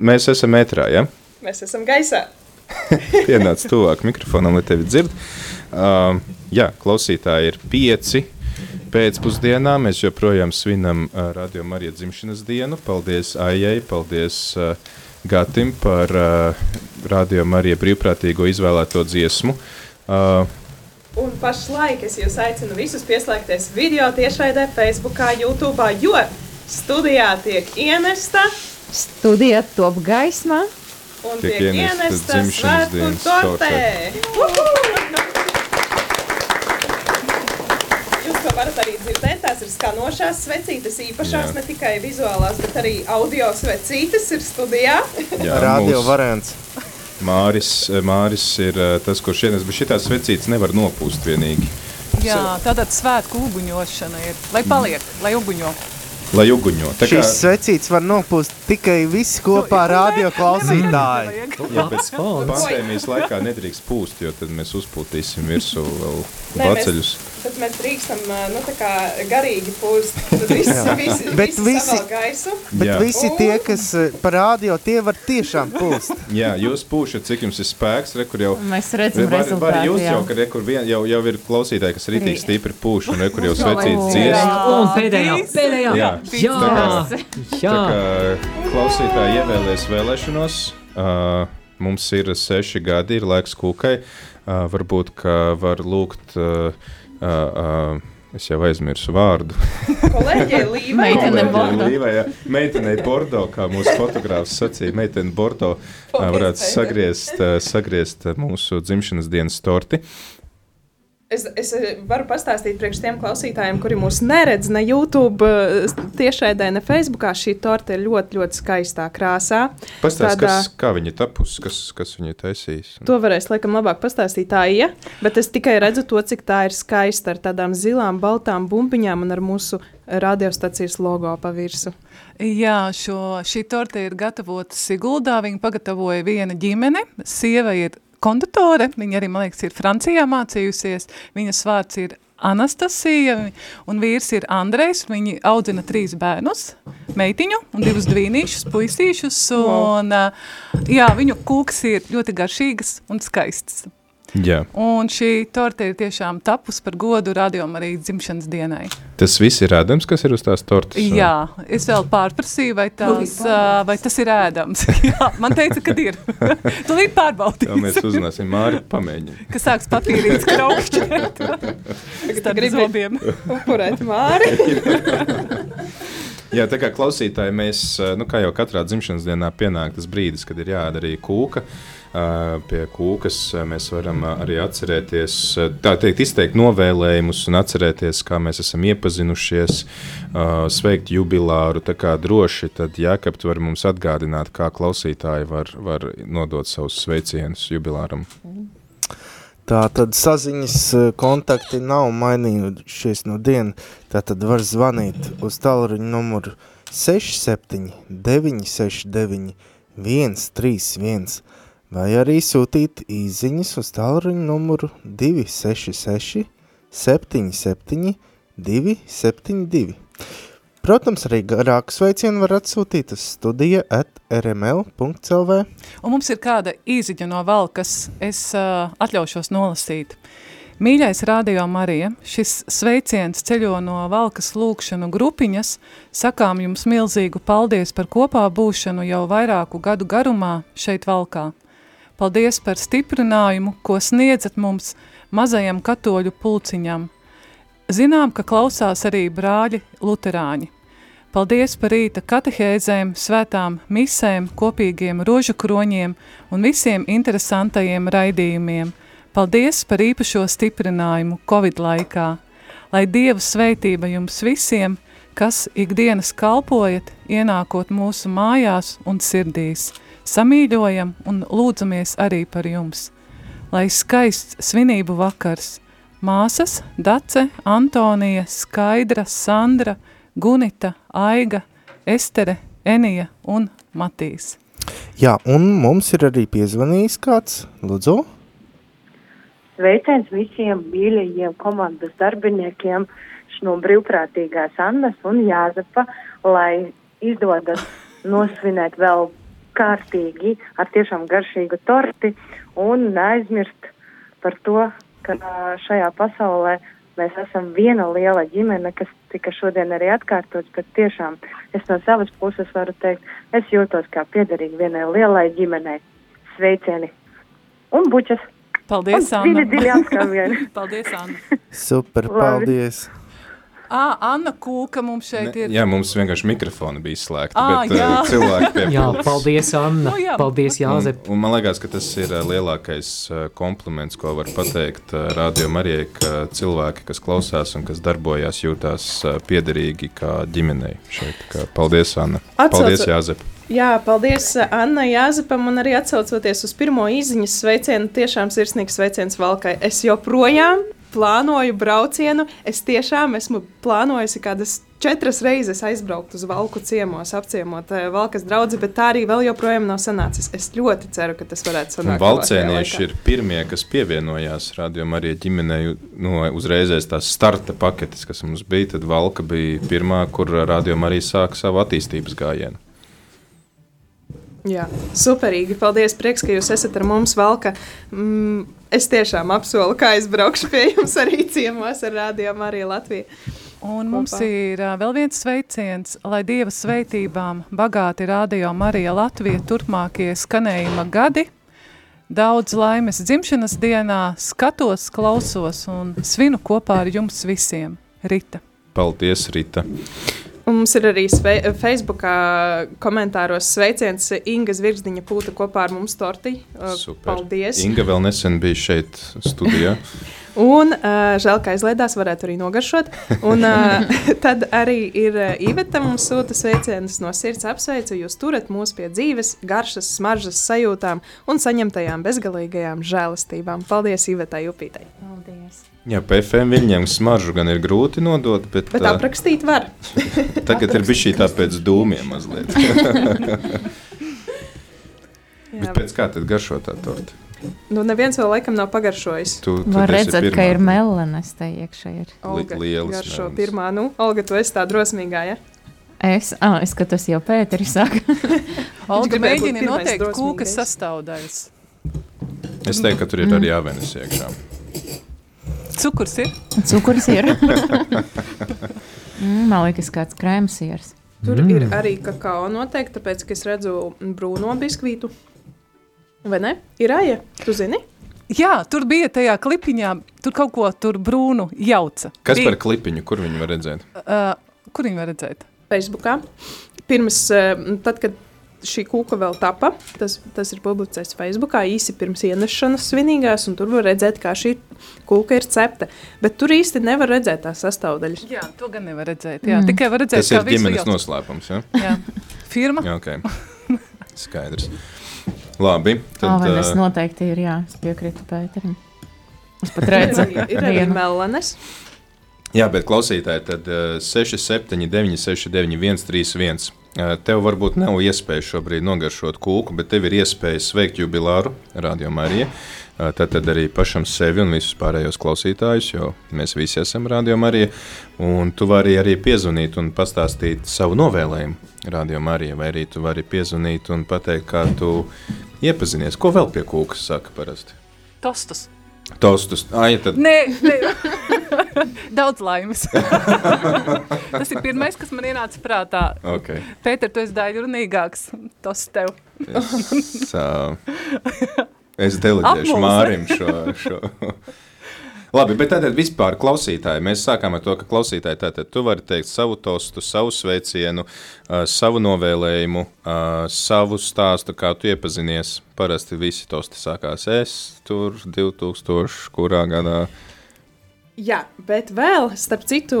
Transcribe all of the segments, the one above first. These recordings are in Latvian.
mēs esam metrā, ja? Mēs esam gaisā. Pienāc tuvāk mikrofonam, lai tevi dzird. Uh, jā, klausītāji ir pieci pēcpusdienā. Mēs joprojām svinam uh, Radio Marija dzimšanas dienu. Paldies Aijai, paldies uh, Gatim par uh, Radio Marija brīvprātīgo izvēlēto dziesmu. Uh, Un pašlaik es jūs aicinu visus pieslēgties video tiešraidē, Facebookā, YouTube, jo studijā tiek ienesta Studija top gaismā. un Tiek ienesta dzimšanas dienas tortē. Jūs to varat arī dzirdēt, tās ir skanošās svecītes, īpašās, Jā. ne tikai vizuālās, bet arī audio svecītes ir studijā. jā, Radio variants. Māris, Māris ir uh, tas, kurš ienes, bet šitās vecītes nevar nopūst vienīgi. Jā, tātad svētku uguņošana ir. Lai paliek, lai uguņo. Lai uguņo. Tā kā, Šīs svecītes var nopūst tikai visi kopā radio klausītāji. jā, bet pandēmijas laikā nedrīkst pūst, jo tad mēs uzpūtīsim virsū vēl Nē, mēs- baceļus. Tad mēs drīkstam nu, tā kā garīgi pūst. Tad visi, visi, Bet visi. Bet visi tie, kas eh, par radio, tie var tiešām pūst. Jā, jūs pūšat, cik jums ir spēks, re, jau Mēs redzam Var, var rezultātu. jūs jā. jau, ka re, vien, jau, jau ir klausītāji, kas rītīgi Rī- stipri pūš, un re, kur jau Jā. svecīts dzies. Un pēdējā, pēdējā. Jā. Jā, Tā kā- jā. Tā kā klausītāji ievēlēs vēlēšanos, uh, mums ir seši gadi, ir laiks kūkai. Uh, varbūt, ka var lūgt, uh, uh, uh, es jau aizmirsu vārdu. Kolēģei Līvai. Meitenei Bordo, kā mūsu fotogrāfs sacīja, meitene Bordo uh, varētu Paldies, sagriezt, sagriezt mūsu dzimšanas dienas torti. Es, es eh, varu pastāstīt priekš tiem klausītājiem, kuri mūs neredz ne YouTube, eh, tiešraidē, ne Facebookā. Šī torte ir ļoti, ļoti skaistā krāsā. Pastāst, Tādā- kas, kā viņi tapus, kas, kas viņi taisīs. To varēs laikam labāk pastāstīt tā, ja, bet es tikai redzu to, cik tā ir skaista ar tādām zilām, baltām bumbiņām un ar mūsu radiostacijas logo pa virsu. Jā, šo, šī torte ir gatavota Siguldā. Viņu pagatavoja viena ģimene. Sieva ir konditore. Viņa arī, man liekas, ir Francijā mācījusies. Viņas vārds ir Anastasija un vīrs ir Andrejs. Viņi audzina trīs bērnus, meitiņu un divus dvīnīšus, puisīšus. Un, jā, viņu kūks ir ļoti garšīgas un skaistas. Jā, Un šī torte ir tiešām tapus par godu radiom arī dzimšanas dienai. tas viss ir ēdams, kas ir uz tās tortes. Jā, es vēl pārprasīju, vai, tās, ā, vai tas ir ēdams. Jā, man teica, ka ir. Tu līdz Tā mēs uzzināsim, Māri, pamēģini. ka sāks papīrīts kraukšķēt. Starp zobiem. Upurēt māri. Jā, tā kā klausītāji, mēs, nu, kā jau katrā dzimšanas dienā, pienāk tas brīdis, kad ir jāēd arī kūka. Eh, Pie kūkas mēs varam arī atcerēties, tā teikt, izteikt novēlējumus un atcerēties, kā mēs esam iepazinušies, sveikt jubilāru. Tā kā droši, tad Jākap, tu vari mums atgādināt, kā klausītāji var, var nodot savus sveicienus jubilāram. Tā tad saziņas kontakti nav mainījušies no diena. Tā tad var zvanīt uz tālruņa numuru 67 969 131 vai arī sūtīt īziņas uz tālruņa numuru 266 77 272. Protams, arī garāku sveicienu var atsūtīt uz studija at rml.lv. Un mums ir kāda īziņa no valkas, es uh, atļaušos nolasīt. Mīļais Radio Marija, šis sveiciens ceļo no valkas lūkšanu grupiņas, sakām jums milzīgu paldies par kopā būšanu jau vairāku gadu garumā šeit valkā. Paldies par stiprinājumu, ko sniedzat mums mazajam katoļu pulciņam. Zinām, ka klausās arī brāļi luterāņi. Paldies par rīta katehēzēm, svētām misēm, kopīgiem rožu kroņiem un visiem interesantajiem raidījumiem. Paldies par īpašo stiprinājumu Covid laikā. Lai Dieva sveitība jums visiem, kas ikdienas kalpojat, ienākot mūsu mājās un sirdīs. Samīļojam un lūdzamies arī par jums. Lai skaists svinību vakars, māsas, Dace, Antonija, Skaidra, Sandra, Gunita, Aiga, Estere, Enija un Matīs. Jā, un mums ir arī piezvanījis kāds, lūdzu. Sveiciens visiem mīļajiem komandas darbiniekiem no brīvprātīgās Annas un Jāzepa lai izdodas nosvinēt vēl kārtīgi ar tiešām garšīgu torti un neaizmirst par to, ka šajā pasaulē mēs esam viena liela ģimene, kas tika šodien arī atkārtots, bet tiešām es no savas puses varu teikt, es jūtos kā piederīgi vienai lielai ģimenei. Sveicieni! Un bučas! Paldies, Un Anna. dziļi, dziļi. Paldies, Anna. Super, paldies! Ā, Anna Kūka mums šeit ir. Jā, mums vienkārši mikrofoni bija slēgti. Ā, bet, jā. cilvēki Jā, piepildās. paldies, Anna. Nu jā. Paldies, Jāzep. Un, un man liekas, ka tas ir lielākais kompliments, ko var pateikt radio Marijai, ka cilvēki, kas klausās un kas darbojās, jūtās piederīgi kā ģimenei šeit. Kā, paldies, Anna. Atsaucu- Paldies, Jāzep. Jā, paldies Anna Jāzepam un arī atsaucoties uz pirmo izziņas sveicienu. Tiešām sirsnīgs sveiciens Valkai. Es joprojām plānoju braucienu. Es tiešām esmu plānojusi kādas četras reizes aizbraukt uz Valku ciemos, apciemot uh, Valkas draugu, bet tā arī vēl joprojām nav sanācis. Es ļoti ceru, ka tas varētu sanākt. Valcēnieši ir pirmie, kas pievienojās radio Marijai ģimenei. No uzreizēs tās starta paketes, kas mums bija, tad Valka bija pirmā, kur radio Marija sāka savu attīstības gājienu. Jā, superīgi. Paldies, prieks, ka jūs esat ar mums, Valka. Mm, es tiešām apsolu, ka aizbraukšu pie jums arī ciemos ar Radio Mariju Latviju. Un mums Kopā. ir vēl viens sveiciens, lai Dieva sveitībām bagāti radio Marija Latvija turpmākie skanējuma gadi. Daudz laimes dzimšanas dienā, skatos, klausos un svinu kopā ar jums visiem. Rita. Paldies, Rita! Un mums ir arī sve, Facebookā komentāros sveiciens Inga Zvirgzdiņa pūta kopā ar mums torti. Super. Paldies! Inga vēl nesen bija šeit studijā. Un uh, žēl, ka aizliedās, varētu arī nogaršot. Un uh, tad arī ir uh, Iveta mums sūta sveicienus no sirds apsveicu. Jūs turat mūs pie dzīves, garšas, smaržas sajūtām un saņemtajām bezgalīgajām žēlastībām. Paldies Ivetai Upītai! Paldies. Jā, PFM viņiem smaržu gan ir grūti nodot, bet, Bet aprakstīt var. tagad ir bijis šī tā pēc dūmiem mazliet. Jā, bet pēc kā tad garšo tā torta? Nu, neviens vēl laikam nav pagaršojis. Tu, tu Var redzēt, pirmā. ka ir melenes te iekšā. Ir. Olga, lielas garšo melnas. pirmā. Nu, Olga, tu esi tā drosmīgā, ja? Es, ah, es skatos jau Pēteri saka. Olga mēģina noteikt kūkas sastāvdaļas. Es teiktu, ka tur ir arī jāvenes iekšā. Cukurs ir? Cukurs ir. mm, man liekas, kāds krēms ir. Tur mm. ir arī kakao noteikti, tāpēc, ka es redzu brūno biskvītu. Vai ne? Ir aja, tu zini? Jā, tur bija tajā klipiņā, tur kaut ko tur brūnu jauca. Kas bija, par klipiņu, kur viņi var redzēt? Uh, kur viņi var redzēt? Facebookā. Pirms, tad, kad šī kūka vēl tapa, tas, tas ir publicēts Facebookā īsi pirms ienešanas svinīgās, un tur var redzēt, kā šī kūka ir cepta. Bet tur īsti nevar redzēt tās sastāvdaļas. Jā, to gan nevar redzēt. Jā, mm. tikai var redzēt, Tas ir ģimenes jauca. noslēpums. Ja? Jā. Firma. Jā, okay. Skaidrs. Labi. Tad, vai es ā, noteikti ir, jā, es piekrītu Pēterim. Es pat redzu, Ir, ir arī melanes. Jā, bet klausītāji, tad uh, 679, 691, 31. Uh, tev varbūt nav iespēja šobrīd nogaršot kūku, bet tev ir iespēja sveikt jubilāru Radio Mariju. Tad, tad arī pašam sevi un visus pārējos klausītājus, jo mēs visi esam Marija. Un tu vari arī piezvanīt un pastāstīt savu novēlējumu Radio Marija, vai arī tu vari piezvanīt un pateikt, kā tu iepazinies. Ko vēl pie kūkas saka parasti? Tostus. Tostus. Ai, tad Nē, nē. daudz laimes. Tas ir pirmais, kas man ienāca prātā. okay. Pēter, tu esi daļrunīgāks. Tas tev. Es, uh, es deleģēšu Apmulsi. Mārim šo. šo. Labi, bet tātad vispār klausītāji. Mēs sākām ar to, ka klausītāji tātad tu vari teikt savu tostu, savu sveicienu, uh, savu novēlējumu, uh, savu stāstu, kā tu iepazinies. Parasti visi tosti sākās es tur 2000, kurā gadā. Jā, bet vēl, starp citu,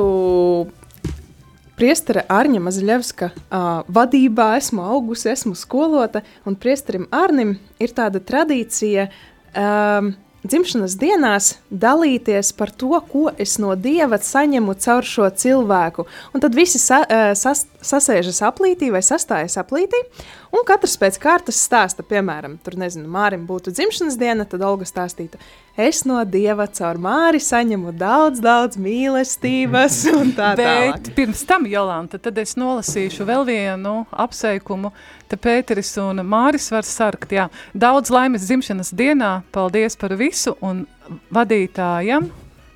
Priestera Arņa Mazaļevska uh, vadībā esmu augusi, esmu skolota, un priesterim Arnim ir tāda tradīcija um, dzimšanas dienās dalīties par to, ko es no Dieva saņemu caur šo cilvēku. Un tad visi sa, uh, sas, sasēžas aplītī vai sastājas aplītī, Un katrs pēc kārtas stāsta, piemēram, tur nezinu, Mārim būtu dzimšanas diena, tad Olga stāstītu, es no Dieva caur Māri saņemu daudz, daudz mīlestības tā tālāk. Bet pirms tam, Jolanta, tad es nolasīšu vēl vienu apsveikumu. Te Pēteris un Māris var sarkt, jā. Daudz laimes dzimšanas dienā, paldies par visu un vadītājam,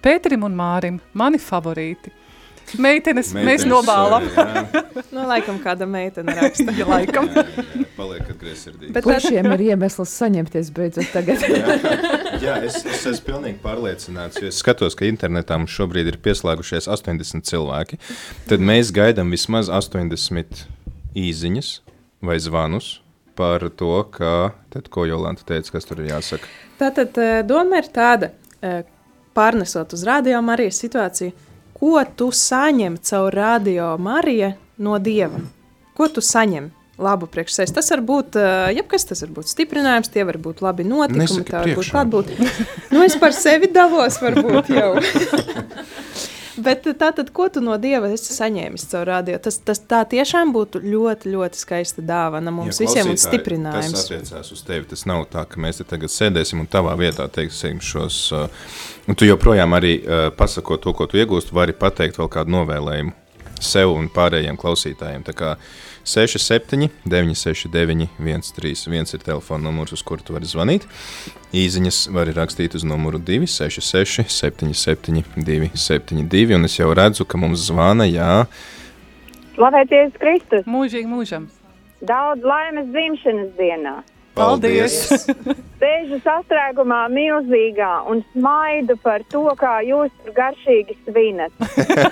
Pēterim un Mārim, mani favorīti. Meitenes, mēs Meitenes, nobālam. jā, jā, Nu, laikam kāda meitene raksta. Ja laikam. jā, jā, Paliek atgriezsirdīgi. Bet tā, Pušiem ir iemesls saņemties beidzot tagad. Jā, es, es esmu pilnīgi pārliecināts, jo es skatos, ka internetā mums šobrīd ir pieslēgušies 80 cilvēki. Tad mēs gaidām vismaz 80 īsiņas vai zvanus par to, ka, tad, ko Jolanta teica, kas tur ir jāsaka. Tātad eh, doma ir tāda, eh, pārnesot uz radio Marijas situāciju, ko tu saņem caur radio Mariju no Dieva? Ko tu saņem? Labu priekš sevis. Tas var būt eh, jebkas, tas var būt stiprinājums, tie var būt labi notikumi, Nesaki tā var būt klātbūt. Nu, es par sevi dalos, varbūt jau. Bet tā tad, ko tu no Dieva esi saņēmis caur radio? Tas, tas tā tiešām būtu ļoti, ļoti skaista dāvana mums Jā, visiem un stiprinājums. Tas attiecās uz tevi. Tas nav tā, ka mēs te tagad sēdēsim un tavā vietā teiksim šos. Uh, tu joprojām arī uh, pasakot to, ko tu iegūsti, vari pateikt vēl kādu novēlējumu sev un pārējiem klausītājiem. Tā kā 67, 969, 131 ir telefona numurs, uz kuru tu vari zvanīt. Īziņas var rakstīt uz numuru 266, 77, 272. Un es jau redzu, ka mums zvana, jā, Slavēties Kristus! Mūžīgi mūžam. Daudz laimes dzimšanas dienā! Paldies! Sēžu sastrēgumā milzīgā un smaidu par to, kā jūs tur garšīgi svinat.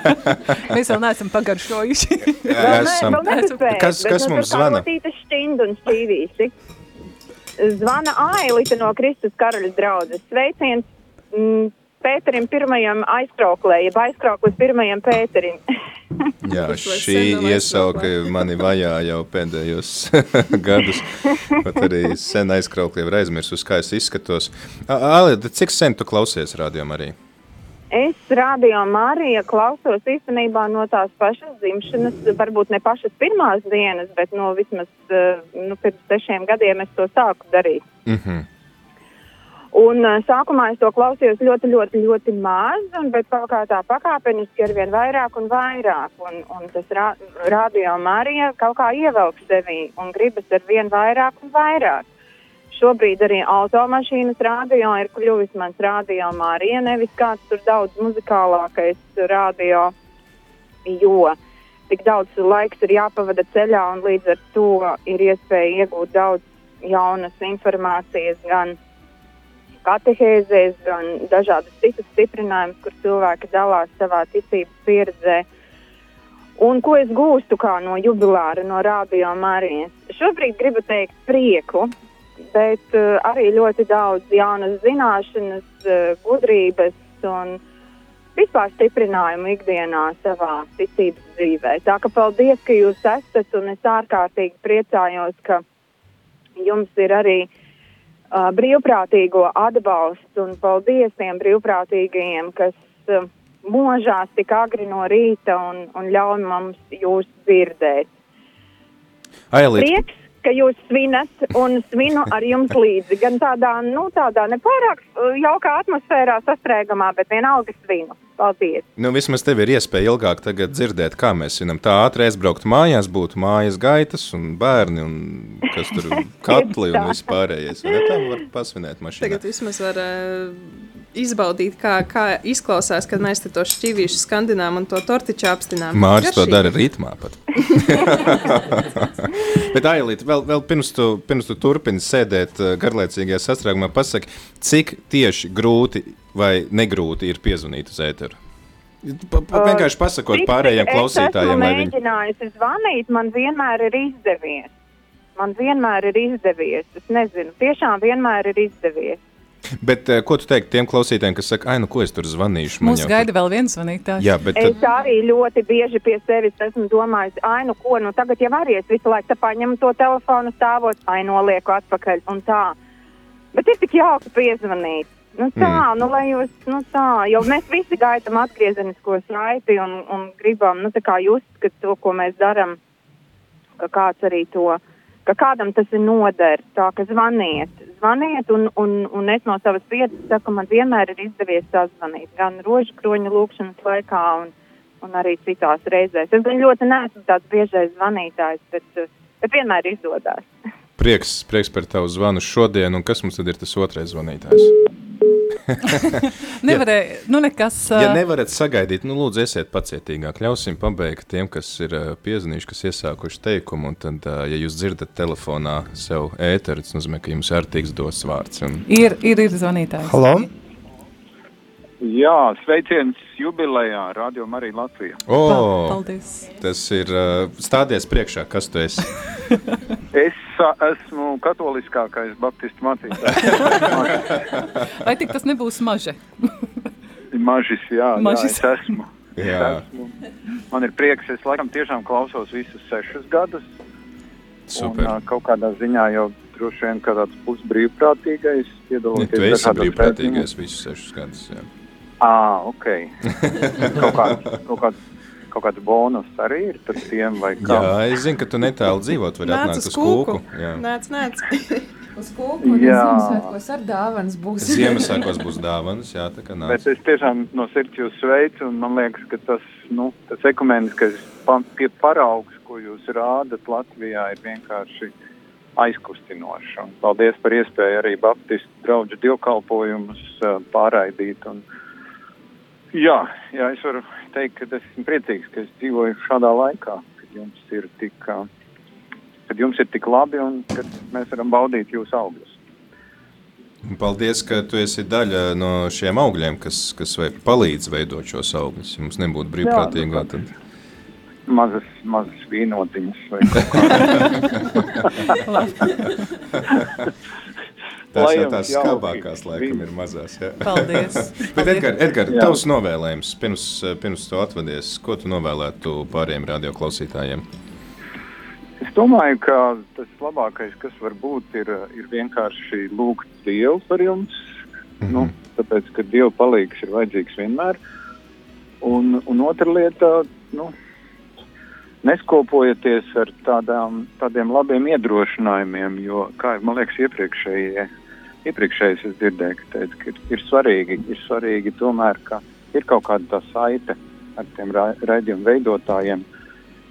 Mēs vēl neesam pagaršojuši. esam. Vēl nepaspējat, Kas- kas nu, mums zvana? rotītes šķindu un šķīvīši. Zvana Ailita no Kristus karaļa draudzes. Sveiciens mm, Pēterim pirmajam aizkrauklē, jeb aizkrauklis pirmajam Pēterim. Jā, šī iesauka mani vajā jau pēdējos gadus. Pat arī sen aizkraukli jau ir aizmirsus, kā es izskatos. Alida, cik sen tu klausies rādījumā arī? Es radio Marija klausos īstenībā no tās pašas dzimšanas, varbūt ne pašas pirmās dienas, bet no vismaz eh, nu, pirms sešiem gadiem es to sāku darīt. Mm -hmm. Un uh, sākumā es to klausījos ļoti, ļoti, ļoti maz, un, bet kaut kā tā pakāpeniski ar vien vairāk un vairāk. Un, un tas rā, radio Marija kaut kā ievelk sevi un gribas ar vien vairāk un vairāk. Šobrīd arī automašīnas radio ir kļuvis mans radio Marija, nevis kāds tur daudz muzikālākais radio, jo tik daudz laiks ir jāpavada ceļā un līdz ar to ir iespēja iegūt daudz jaunas informācijas gan katehēzēs, gan dažādas citas stiprinājumus, kur cilvēki dalās savā ticības pieredzē. Un ko es gūstu kā no jubilāra, no radio Marijas? Šobrīd gribu teikt prieku, bet uh, arī ļoti daudz jaunas zināšanas, uh, gudrības un vispār stiprinājumu ikdienā savā ticības dzīvē. Tā ka paldies, ka jūs esat un es ārkārtīgi priecājos, ka jums ir arī uh, brīvprātīgo atbalsts un paldies tiem brīvprātīgajiem, kas uh, možās tik agri no rīta un, un ļauj mums jūs dzirdēt. Ailīt, Prieks, ka jūs svinat un svinu ar jums līdzi. Gan tādā, nu, tādā nepārāk uh, jaukā atmosfērā sastrēgamā, bet vienalga svinu. Paldies! nu, vismaz tev ir iespēja ilgāk tagad dzirdēt, kā mēs zinām. Tā ātri aizbraukt mājās, būtu mājas gaitas un bērni un kas tur katli un viss pārējais. ne? Tā var pasvinēt mašīnā. Tagad vismaz var uh, izbaudīt, kā, kā izklausās, kad mēs to šķīvīšu skandinām un to tortiču apstinām. Māris to dara ritmā pat. Bet, Ailīt, vēl, vēl pirms, tu, pirms tu turpini sēdēt uh, garlaicīgajā sastrēgumā, pasaki, cik tieši grūti vai negrūti ir piezvanīt uz ēteru? Pa, pa, vienkārši pasakot Cik pārējiem Es klausītājiem, esmu lai viņi. mēģinājusi zvanīt, man vienmēr ir izdevies. Man vienmēr ir izdevies. Es nezinu, tiešām vienmēr ir izdevies. Bet, uh, ko tu teiksi tiem klausītājiem, kas saka, ah, nu, ko es tur zvanīšu? Man Mums jau gaida vēl viens zvanītājs. Jā, bet Es arī ļoti bieži pie sevis esmu domājis, ai, nu ko, nu tagad jau arī es visu laiku tā paņemu to telefonu stāvot, ai, nolieku atpakaļ un tā. Bet ir tik jauki piezvanīt. Nu tā, Mm. mm. nu lai jūs, nu tā, jo mēs visi gaidām atgriezenisko saiti un, un gribam, nu tā kā jūs, ka to, ko mēs darām, ka kāds arī to ka kādam tas ir nodars, tā ka zvaniet, zvaniet, un, un, un es no savas pieredzes saku, man vienmēr ir izdevies sazvanīt, gan rožu kroņa lūkšanas laikā, un, un arī citās reizēs. Es gan ļoti neesmu tāds biežais zvanītājs, bet, bet vienmēr izdodas. Prieks, prieks par tavu zvanu šodien, un kas mums tad ir tas otrais zvanītājs? Nevarēja, nu nekas. Ja ā, nevarat sagaidīt, nu, lūdzu, esiet pacietīgāk. Ļausim pabeigt tiem, kas ir uh, piezīmējuši, kas iesākuši teikumu. Un tad, uh, ja jūs dzirdat telefonā sev ēteru, tas nozīmē, ka jums ir ērtīgs dos vārds. Un, Ir, ir, ir zvanītājs. Halo? Jā, sveiciens jubilejā, Radio Marija Latvija. oh, Paldies. tas ir uh, stādies priekšā, kas tu esi. Es esmu katoliskākais baptistu mācītājs. Vai tik tas nebūs maži? Mažis, jā, Mažis. jā, es esmu. Jā. Es esmu. Man ir prieks, es laikam tiešām klausos visus sešus gadus. Super. Un, kaut kādā ziņā jau droši vien kā tāds pusbrīvprātīgais Ja, piedaloties. tu esi brīvprātīgais visus sešus gadus. Jā. Ah, ok. kaut, kāds, kaut, kāds, kaut kāds bonus arī ir par tiem, vai kā? jā, es zinu, ka tu netālu dzīvot, vari Nāc atnākt uz kūku. kūku. Jā. Nāc, nāc. Uz kūku un Jā. Ziemassvētkos ar dāvanas būs. Ziemassvētkos būs dāvanas, jā, tā kā nāc. Bet es tiešām no sirds jūs sveicu, un man liekas, ka tas, nu, tas ekumeniskais pa, paraugs, ko jūs rādat Latvijā, ir vienkārši aizkustinošs. Un paldies par iespēju arī Baptistu draugu dievkalpojumus pārraidīt. Un, jā, jā, es varu teikt, ka es esmu priecīgs, ka es dzīvoju šādā laikā, kad jums ir tik, kad jums ir tik labi un kad mēs varam baudīt jūsu augļus. Paldies, ka tu esi daļa no šiem augļiem, kas, kas vai palīdz veidot šos augļus. Ja mums nebūtu brīvprātīgo, Jā, tad Mazas, mazas vīnotiņas tās jau tās jauki. skābākās laikam ir mazās. Jā. Paldies. Bet, Edgar, Edgar Jā. tavs novēlējums pirms, pirms tu atvadies, ko tu novēlētu pārējiem radioklausītājiem? Es domāju, ka tas labākais, kas var būt, ir, ir vienkārši lūgt Dievu par jums. Mm -hmm. nu, tāpēc, ka Dieva palīgs ir vajadzīgs vienmēr. Un, un otra lieta, nu, neskopojieties ar tādām, tādiem labiem iedrošinājumiem, jo, kā man liekas, iepriekšējie, iepriekšējais es dzirdēju, ka, teica, ka ir, ir, svarīgi, ir svarīgi tomēr, ka ir kaut kāda saite ar tiem ra raidījumu veidotājiem.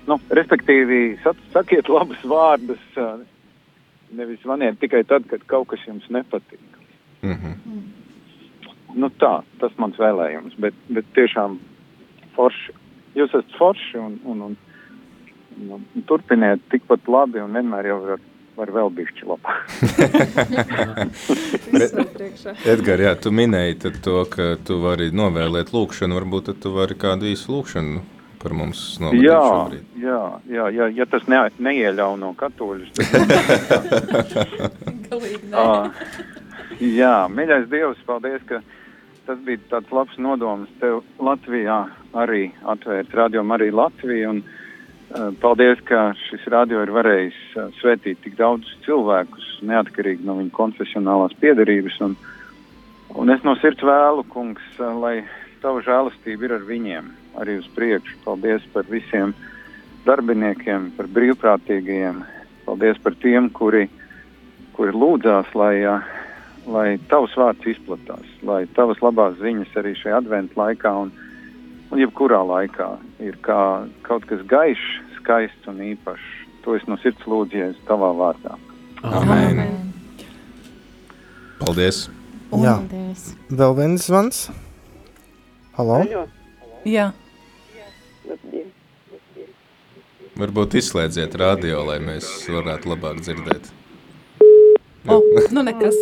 Nu, respektīvi, sak- sakiet labus vārdus, nevis zvaniet tikai tad, kad kaut kas jums nepatīk. Mm -hmm. Nu, tā, tas mans vēlējums, bet, bet tiešām forši. Jūs esat forši un, un, un, un, un turpiniet tikpat labi un vienmēr jau var, var vēl bišķi labāk. Edgar, jā, tu minēji to, ka tu vari novēlēt lūkšanu, varbūt tu vari kādu īsu lūkšanu par mums novadīt Jā, šobrīd. jā, jā, jā, ja tas ne, neieļauno katoļus, tad Galīgi nē. Jā, mīļais Dievs, paldies, ka tas bija tāds labs nodoms tev Latvijā arī atvērt radio arī Latviju. Un, uh, paldies, ka šis radio ir varējis uh, svētīt tik daudz cilvēkus, neatkarīgi no viņu konfesionālās piedarības. Un, un es no sirds vēlu, kungs, uh, lai tava žēlastība ir ar viņiem arī uz priekšu. Paldies par visiem darbiniekiem, par brīvprātīgajiem. Paldies par tiem, kuri, kuri lūdzās, lai lai tavs vārds izplatās, lai tavas labās ziņas arī šajā adventu laikā un jebkurā laikā ir kā kaut kas gaišs, skaists un īpašs. To es no sirds lūdzu, Jēzus, tavā vārdā. Amen. Paldies! Jā. Paldies. Vēl viens zvans. Halo? Jā, Varbūt izslēdziet radio, lai mēs varētu labāk dzirdēt. O, nu nekas.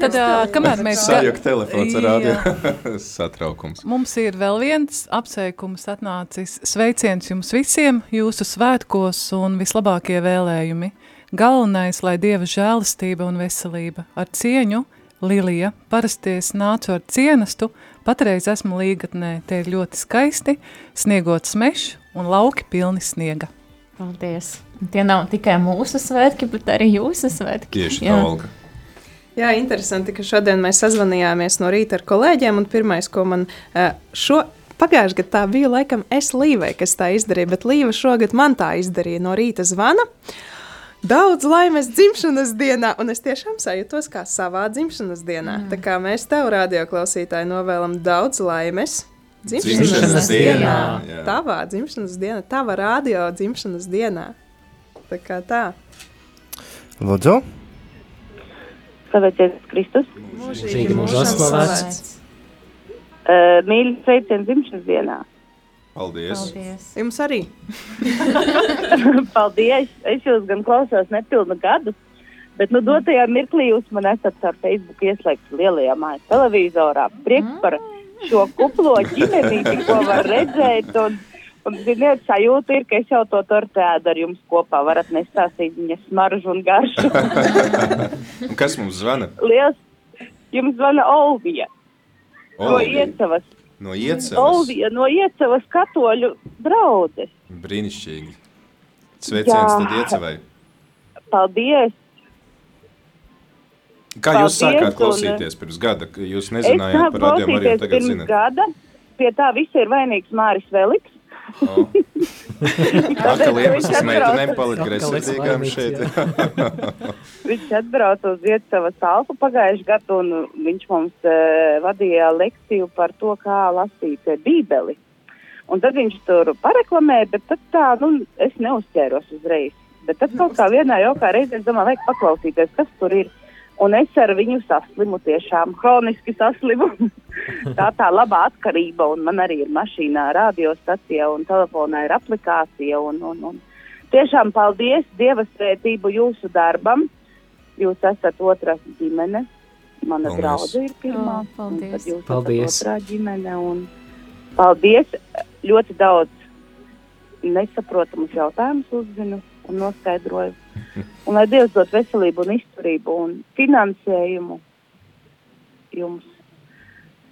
Tad, kamēr mēs Sajūta telefons ar Jā. radio. Satraukums. Mums ir vēl viens apsveikums atnācis. Sveiciens jums visiem, jūsu svētkos un vislabākie vēlējumi. Galvenais, lai Dieva žēlastība un veselība ar cieņu, Lilija, parasti es nācu ar cienastu, patreiz esmu līgatnē, te ir ļoti skaisti, sniegot smešs un lauki pilni sniega. Paldies. Tie nav tikai mūsu svētki, bet arī jūsu svētki. Tieši tā, Olga. Jā, interesanti, ka šodien mēs sazvanījāmies no rīta ar kolēģiem. un Pirmais, ko man eh, šo pagājušajā gadā tā bija, laikam, es Līvai, kas tā izdarīja, bet Līva šogad man tā izdarīja no rīta zvana. Daudz laimes dzimšanas dienā, un es tiešām sajūtos kā savā dzimšanas dienā. Mm. Tā kā mēs tev, radioklausītāji, novēlam daudz laimes. Dzimšanas, Dzimšanas dienā. dienā. Tavā dzimšanas dienā, tava radio dzimšanas dienā. Tā kā tā. Lūdzu, Slavēties Kristus. Mūžīgi mūžos slavēts. Uh, mīļi sveicienu dzimšanas dienā. Paldies! Paldies. Jums arī. Paldies! Es jūs gan klausos nepilnu gadu, bet nu dotajā mirklī jūs man esat ar Facebook ieslēgts lielajā mājas televizorā. Prieks par šo kuplo ģimenīti, ko var redzēt. Un, un ziniet, sajūta ir, ka es jau to tortu ēdu ar jums kopā. Varat nestāstīt viņas smaržu un garšu. Kas mums zvana? Liels! Jums zvana Olvija no Olvija. Iecavas. No iecavas. Olvija no Iecavas katoļu draudzes. Brīnišķīgi. Sveiciens Jā. tad iecavai. Paldies! Kā jūs Paldies, sākāt un- klausīties pirms gada? Jūs nezinājāt par radio Mariju, tagad pirms zināt. gada. Pie tā visa ir vainīgs Māris Veliks. O. Atkal iemesls meitenēm palikt greizsirdīgām šeit. Viņš atbrauca uz Iecavas talpu pagājušajā gadā, un viņš mums uh, vadīja lekciju par to, kā lasīt eh, bībeli. Un tad viņš tur pareklamēja, bet tad tā, nu, es neuzķēros uzreiz. Bet tad kaut kā vienā jaukā reizē es domāju, vajag paklausīties, kas tur ir. Un es ar viņu saslimu, tiešām hroniski saslimu. tā tā labā atkarība, un man arī ir mašīnā radiostacija, un telefonā ir aplikācija. Un, un, un. Tiešām paldies Dieva svētību jūsu darbam. Jūs esat otrā ģimene. Mana draudzene ir pirmā. O, paldies. Jūs Paldies. esat otrā ģimene. Un paldies! Ļoti daudz nesaprotamus jautājumus uzzinu un noskaidroju. Un lai Dievs dod veselību un izturību un finansējumu jums,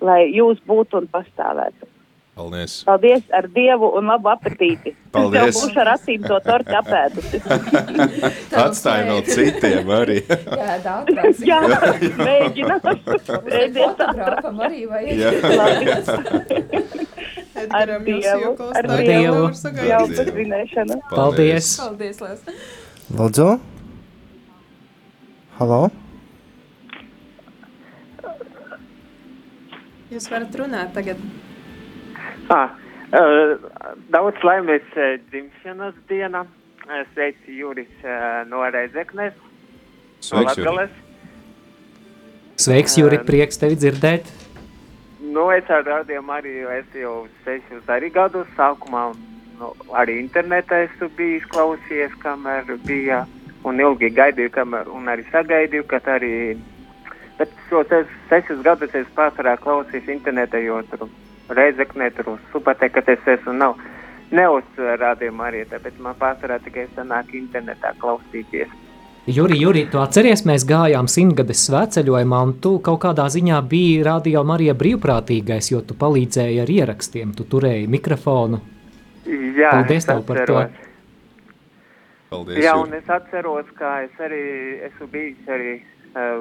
lai jūs būtu un pastāvētu. Paldies! Paldies ar Dievu un labu apetīti. Paldies. Es jau būšu ar acīm to torti apēdusi. Atstāja vēl citiem arī. Jā, daudz. Jā, mēģināšu. Reiziet Fotogrāfam arī vajag. Jā. Edgaram jūs Dievu, ar Dievu. jau par svinēšanu. Paldies! Paldies, Lēs. Lūdzu. Halo? Jūs varat runāt tagad. Ah, uh, daudz laimes uh, dzimšanas diena. Sveici Juris uh, no Reizeknes. Sveiks, no Juri. Latgales. Sveiks, Juri, prieks tevi dzirdēt. Nu, es ar rādījumu arī esmu jau sešus arī gadus sākumā. Nu, arī internetā esmu bijis klausījies, kamēr bija. Un ilgi gaidīju, kamēr, un arī sagaidīju, ka arī. Bet šos es, sešus gadus es pārsvarā klausījos internetā, jo tur reizeknē, tur uz supateka es esmu nav. Ne uz rādījumu arī, tāpēc man pārsvarā tikai sanāk internetā klausīties. Juri, Juri, tu atceries, mēs gājām simtgades svētceļojumā, un tu kaut kādā ziņā biji radio Marija brīvprātīgais, jo tu palīdzēji ar ierakstiem, tu turēji mikrofonu. Jā, Paldies es tev par to. atceros. Paldies! Jā, un es atceros, ka es arī esmu bijis arī uh,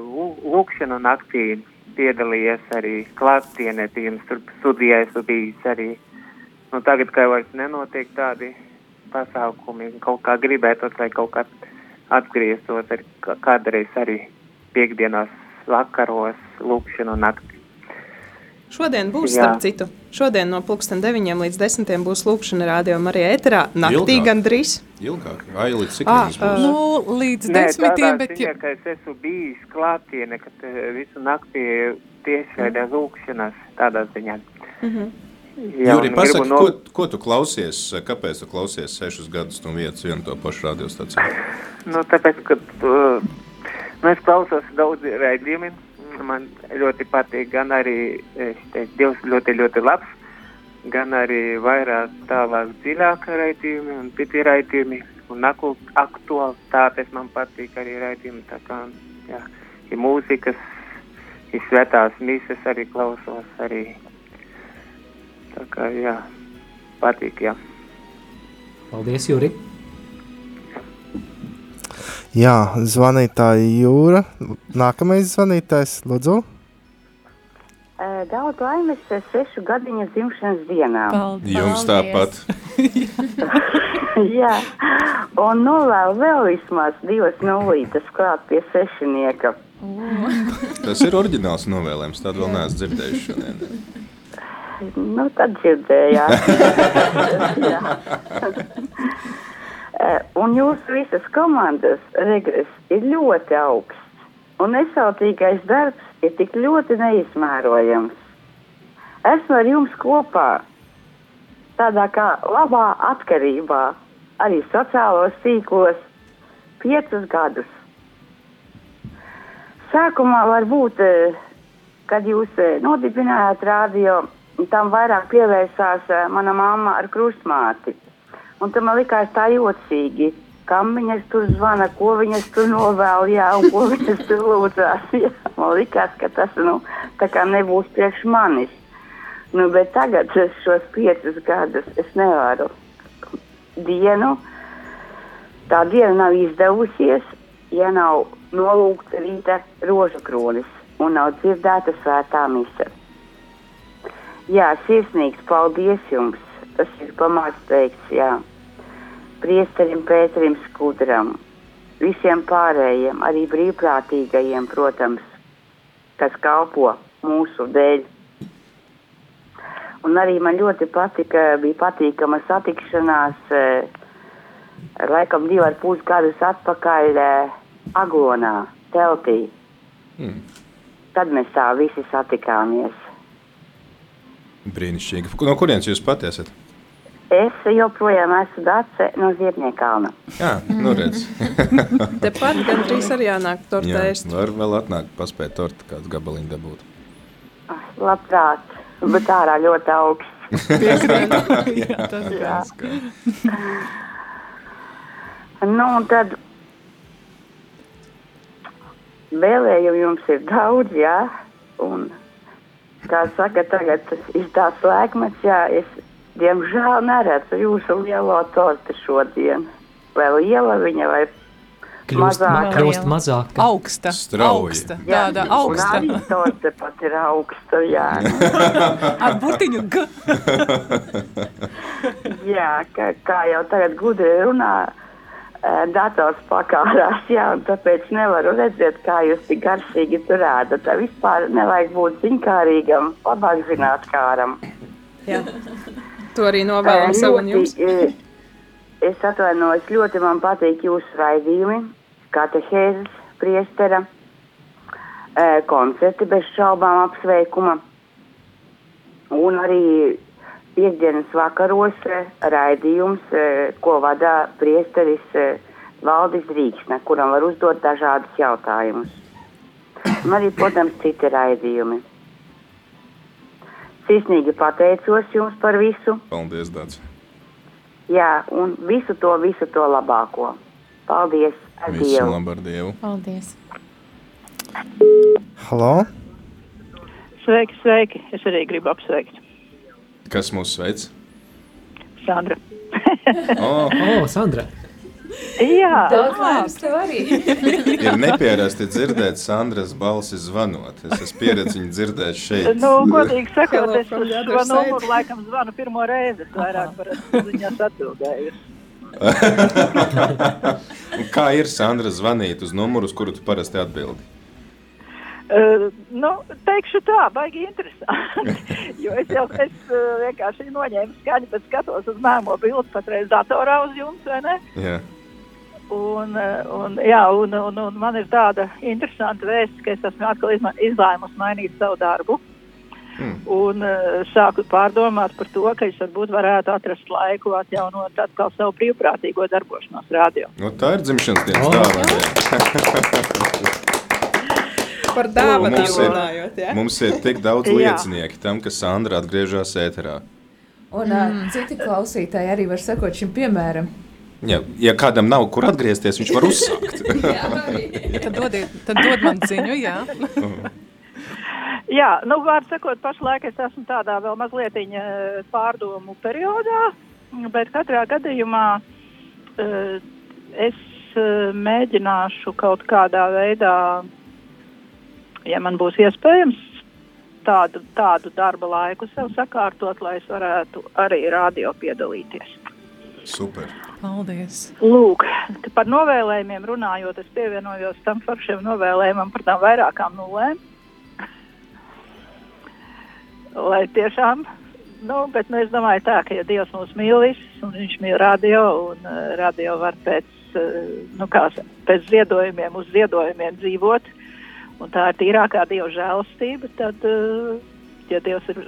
lūkšanu naktī piedalījies arī klātienē, pirms tur studijā esmu bijis arī. Nu, tagad, kā vairs nenotiek tādi pasākumi, kaut kā gribētos, lai kaut kā atgrieztos arī kā- kādreiz arī piekdienās vakaros lūkšanu naktī. Šodien būs, Jā. starp citu, šodien no pulksten 9 līdz 10 būs lūkšana radio Marija ēterā. Naktī Ilgāk. gandrīz. Ilgāk, vai līdz cik Ah, būs? Nu, līdz Nē, desmitiem, tādā bet ziņā, ka es esmu bijis klātienē, ka te visu naktī tiešraidē lūkšanās tādā ziņā. Mhm. Jā, Juri, un pasaki, no- ko, ko tu klausies? Kāpēc tu klausies sešus gadus no vietas vienu to pašu radiostaciju? Nu, tāpēc, ka uh, nu, es klausos daudz raidījumi. Man ļoti patīk gan arī šitais Dievs ļoti, ļoti labs, gan arī vairāk tālāk dziļāk raidījumi un citi raidījumi. Un aktualitātes man patīk arī raidījumi. Tā kā, jā, ir mūzikas, ir svētās mises arī klausos arī. Tā kā, jā, patīk, jā. Paldies, Juri! Jā, zvanītāja Jūra. Nākamais zvanītājs, lūdzu. Eh, Daudz laimes sešu gadiņa dzimšanas dienā. Jums tāpat. Jā, un novēlu vēl vismaz divas nulītes klāt pie sešinieka. Tas ir oriģināls novēlējums. Tādu vēl neesmu dzirdējuši šodien. Nu, tad dzirdējāt. Eh, un jūsu visas komandas regress ir ļoti augsts. Un nesautīgais darbs ir tik ļoti neizmērojams. Esmu ar jums kopā tādā kā labā atkarībā, arī sociālos tīklos, piecus gadus. Sākumā varbūt, eh, kad jūs eh, nodibinājāt rādio, tam vairāk pievērsās mana mamma ar krustmāti. Un tam man likās tā jocīgi, kam viņas tur zvana, ko viņas tur novēl, jā, un ko viņas tur lūdzās. Jā. Man likās, ka tas, nu, nebūs priekš manis. Nu, bet tagad es šos piecus gadus nevaru dienu. Tā diena nav izdevusies, ja nav nolūgta rīta rožu kronis un nav dzirdēta svētā mise. Jā, sirsnīgs paldies jums! Tas ir pamāts teikts, jā. Priesterim Pēterim Skudram, visiem pārējiem, arī brīvprātīgajiem, protams, kas kalpo mūsu dēļ. Un arī man ļoti patika, bija patīkama satikšanās, eh, laikam divi ar pus gadus atpakaļ eh, Aglonā, teltī. Mm. Tad mēs tā visi satikāmies. Brīnišķīgi. No kurienes jūs pati esat? Es joprojām esmu Dace no Ziedniekalna. Jā, nu redz. Tepat gandrīz arī jānāk tortē var vēl atnākt, paspēt torti kāds gabaliņu dabūt. Labprāt, bet ārā ļoti augsts. Jā, tas ir. Skaidrs. Nu, un tad vēlējumu jums ir daudz, jā. Un, kā saka, tagad ir tāds laikmets, jā, es diemžēl neredzu jūsu lielo torti šodien. Vai liela viņa, vai Kļūst, ma Mazāka. kļūst mazāk. Augsta. Strauji. Augsta. Jā, Tāda un augsta. arī torte pat ir augsta, jā. Ar burtiņu G. jā, kā, kā jau tagad gudri runā, eh, dators pakārās, jā, un tāpēc nevaru redzēt, kā jūs tik garšīgi tur. Tā vispār nevajag būt ziņkārīgam, labāk zināt kāram. Jā. To arī novēlam Eh, sev un jums. eh, Es atvainojos, ļoti man patīk jūsu raidījumi, katehēzes, priestera, eh, koncerti bez šaubām apsveikuma. Un arī piekdienas vakaros eh, raidījums, ko vada priesteris Valdis Rīksne, kuram var uzdot dažādus jautājumus. Un arī, protams, citi raidījumi. Sirsnīgi pateicos jums par visu. Paldies, Dārts. Jā, un visu to, visu to labāko. Paldies! Ar Visu Dievu! labu ar Dievu. Paldies! Halo! Sveiki, sveiki! Es arī gribu apsveikt Kas mūs sveic? Sandra. Oh, O, Sandra! Jā, Daudz vairs tev arī. ir neparasti dzirdēt Sandras balsi zvanot. Es esmu pieredzējis viņu dzirdēt šeit. Nu, godīgi sakot, Hello es uz šo numuru laikam zvanu pirmo reizi. Es vairāk par viņas atbildēju. Un Kā ir Sandra zvanīt uz numuru, uz kuru tu parasti atbildi? Uh, nu, teikšu tā, baigi interesanti. jo es jau es, uh, vienkārši noņēmu skaņu, bet skatos uz mēmo bildi patreiz datorā uz jums, vai ne? Jā. Un, un, jā, un, un, un man ir tāda interesanta vēsts, ka es esmu atkal izlēmusi mainīt savu darbu. Mm. Un uh, sāku pārdomāt par to, ka es varbūt varētu atrast laiku atjaunot atkal savu brīvprātīgo darbošanos radio. Nu, tā ir dzimšanas dienas O. dāvana. Par ir- runājot, jā. Mums ir tik daudz Jā. liecinieki tam, ka Sandra atgriežas ēterā. Un mm. citi klausītāji arī var sekot šim piemēram. Ja, ja kādam nav kur atgriezties, viņš var uzsākt. Tad, dodiet, tad dod man ziņu, jā. Jā, nu, var sakot, pašlaik es esmu tādā vēl mazliet pārdomu periodā, bet katrā gadījumā uh, es uh, mēģināšu kaut kādā veidā, ja man būs iespējams, tādu, tādu darba laiku sev sakārtot, lai es varētu arī radio piedalīties. Super. Paldies. Lūk, par novēlējumiem runājot, es pievienojos tam foršiem novēlējumam par tām vairākām nulēm. Lai tiešām, nu, bet nu, es domāju tā, ka ja Dievs mūs mīl visus, un viņš mīl radio, un uh, radio var pēc, uh, nu, kā, pēc ziedojumiem uz ziedojumiem dzīvot, un tā ir tīrākā Dieva žēlastība, tad, uh, ja Dievs ir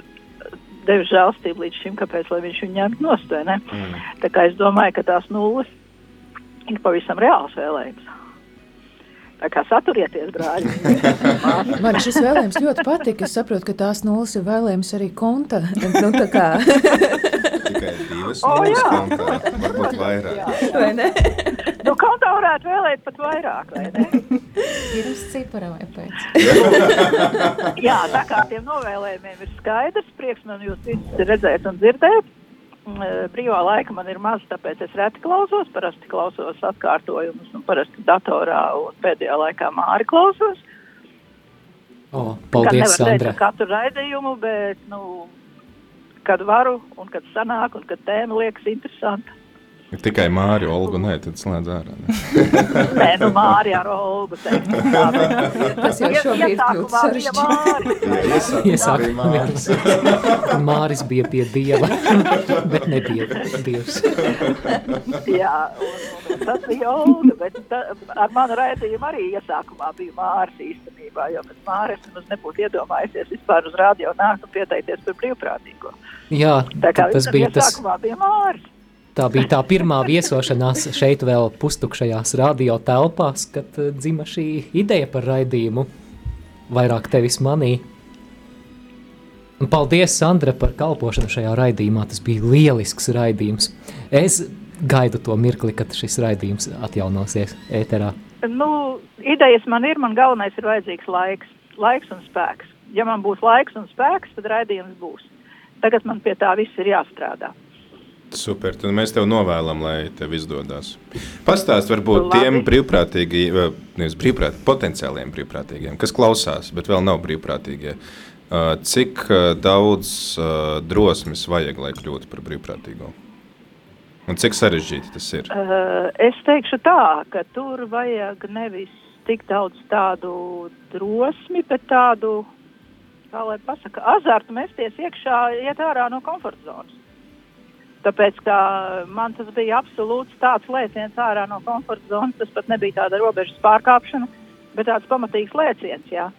devis žēlastību līdz šim, kāpēc viņš viņu ņemtu nost? Mm. Tā kā es domāju, ka tās nulles ir pavisam reāls vēlējums. Tā kā saturieties, brāļi. Man šis vēlējums ļoti patīk. Es saprotu, ka tās nulles ir vēlējums arī konta. Nu, tā kā Tikai divas O, nulles jā. kontā, varbūt vairāk. Vai ne? nu, kaut kā varētu vēlēt pat vairāk, vai ne? Ir uz cipara vai pēc. Jā, tā kā tiem novēlējumiem ir skaidrs, prieks man jūs visus redzēt un dzirdēt. Mm, eh, Brīvā laika man ir maz, tāpēc es reti klausos. Parasti klausos atkārtojumus, un parasti datorā un pēdējā laikā māri klausos. O, paldies, Sandra. katru raidījumu, bet, nu, kad varu un kad sanāk un kad tēma liekas interesanta. Tikai Mārija Olga, nē, tad slēdz ārā. ne? Nē, nu, Māri ar Olgu teikt. Tas jau šobrīd kļūt sarežģīti. Iesākumā Māris bija pie dieva, bet nebija dievs. Jā, un, un tas bija Olga, bet ta, ar manu raidījumu arī iesākumā bija Māris īstenībā, jo bez Māris mums nebūtu iedomājusies vispār uz radio nākt un pieteikties par brīvprātīgo. Jā, Tā kā tas bija tas. iesākumā bija Māris. Tā bija tā pirmā viesošanās šeit, vēl pustukšajās radio telpās, kad eh, dzima šī ideja par raidījumu. Vairāk tevis manī. Un paldies, Sandra, par kalpošanu šajā raidījumā. Tas bija lielisks raidījums. Es gaidu to mirkli, kad šis raidījums atjaunosies ēterā. Nu, idejas man ir, man galvenais ir vajadzīgs laiks, laiks un spēks. Ja man būs laiks un spēks, tad raidījums būs. Tagad man pie tā viss ir jāstrādā. Super, tad mēs tev novēlam, lai tev izdodas. Pastāst varbūt Labi. tiem brīvprātīgiem, nevis brīvprātīgiem, potenciāliem brīvprātīgiem, kas klausās, bet vēl nav brīvprātīgie. Uh, Cik uh, daudz drosmes vajag, lai kļūtu par brīvprātīgo? Un cik sarežģīti tas ir? Es teikšu tā, ka tur vajag nevis tik daudz tādu drosmi, bet tādu, kā lai pasaka, azartu mesties iekšā, iet ārā no komforta zonas. Tāpēc, man tas bija absolūts tāds lēciens ārā no komforta zonas, tas pat nebija tāda robežas pārkāpšana, bet tāds pamatīgs lēciens, jā.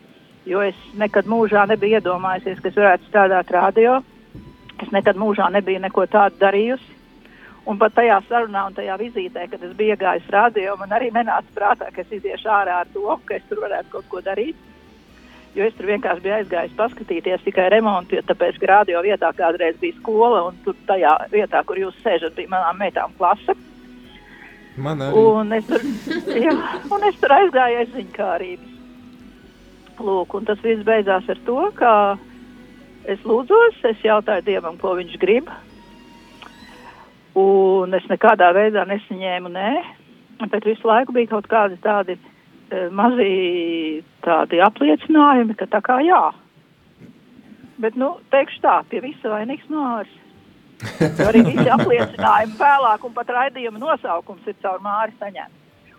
Jo es nekad mūžā nebiju iedomājusies, ka es varētu strādāt radio. Es nekad mūžā nebiju neko tādu darījusi. Un pat tajā sarunā un tajā vizītē, kad es biju iegājis radio, man arī nenāca prātā, ka es iziešu ārā ar to, ka es tur varētu kaut ko darīt. Jo es tur vienkārši biju aizgājis paskatīties tikai remontu, jo tāpēc, ka radio vietā kādreiz bija skola, un tur tajā vietā, kur jūs sēžat, bija manām meitām klase. Man arī. Un es tur, jā, un es tur aizgāju aiz ziņkārības. Lūk, un tas viss beidzās ar to, ka es lūdzos, es jautāju Dievam, ko viņš grib. Un es nekādā veidā nesaņēmu nē, bet visu laiku bija kaut kādi tādi mazi tādi apliecinājumi, ka tā kā jā. Bet, nu, teikšu tā, pie visa vainīgs Māris. Arī visi apliecinājumi vēlāk, un pat raidījuma nosaukums ir caur Māri saņemts.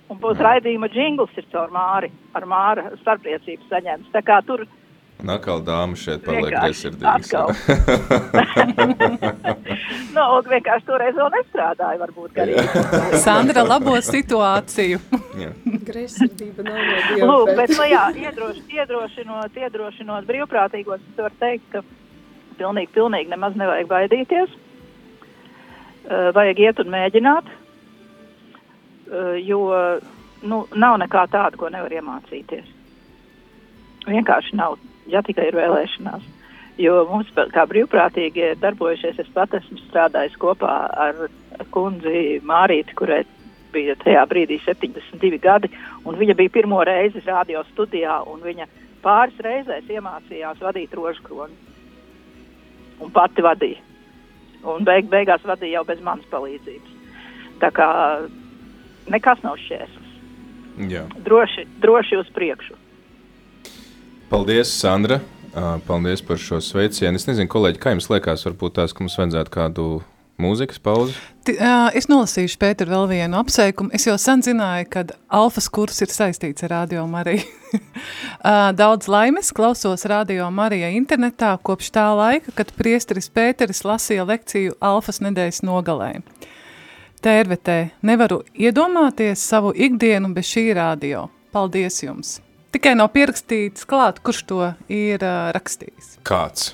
Un pat raidījuma jingls ir caur Māri, ar Māra starpliecību saņemts. Tā kā tur Un atkal dāma šeit paliek Vienkārši greizsirdīgas. nu, vienkārši toreiz vēl nestrādāja, varbūt. Sandra labo situāciju. Greizsirdība nav no dieva. Lūk, bet, nu jā, iedroš, iedrošinot, iedrošinot brīvprātīgos, es varu teikt, ka pilnīgi, pilnīgi nemaz nevajag baidīties. Uh, vajag iet un mēģināt, uh, jo nu, nav nekā tāda, ko nevar iemācīties. Vienkārši nav, ja tikai ir vēlēšanās. Jo mums, kā brīvprātīgi, ir darbojušies, es pat esmu strādājis kopā ar kundzi Mārīti, kurai bija tajā brīdī 72 gadi, un viņa bija pirmo reizi radio studijā, un viņa pāris reizēs iemācījās vadīt rožu kroni. Un pati vadīja. Un beig, beigās vadīja jau bez manas palīdzības. Tā kā nekas nav šķērslis. Droši, droši uz priekšu. Paldies, Sandra. Paldies par šo sveicienu. Es nezinu, kolēģi, kā jums liekas, varbūt tās, ka mums vajadzētu kādu mūzikas pauze. Ti, uh, es nolasīšu Pēteru vēl vienu apsveikumu. Es jau sen zināju, ka alfas kurs ir saistīts ar Radio Mariju. uh, daudz laimes klausos Radio Marija internetā kopš tā laika, kad priesteris Pēteris lasīja lekciju alfas nedēļas nogalē. Tērvetē nevaru iedomāties savu ikdienu bez šī radio. Paldies jums! Tikai nav pierakstīts klāt, kurš to ir uh, rakstījis. Kāds?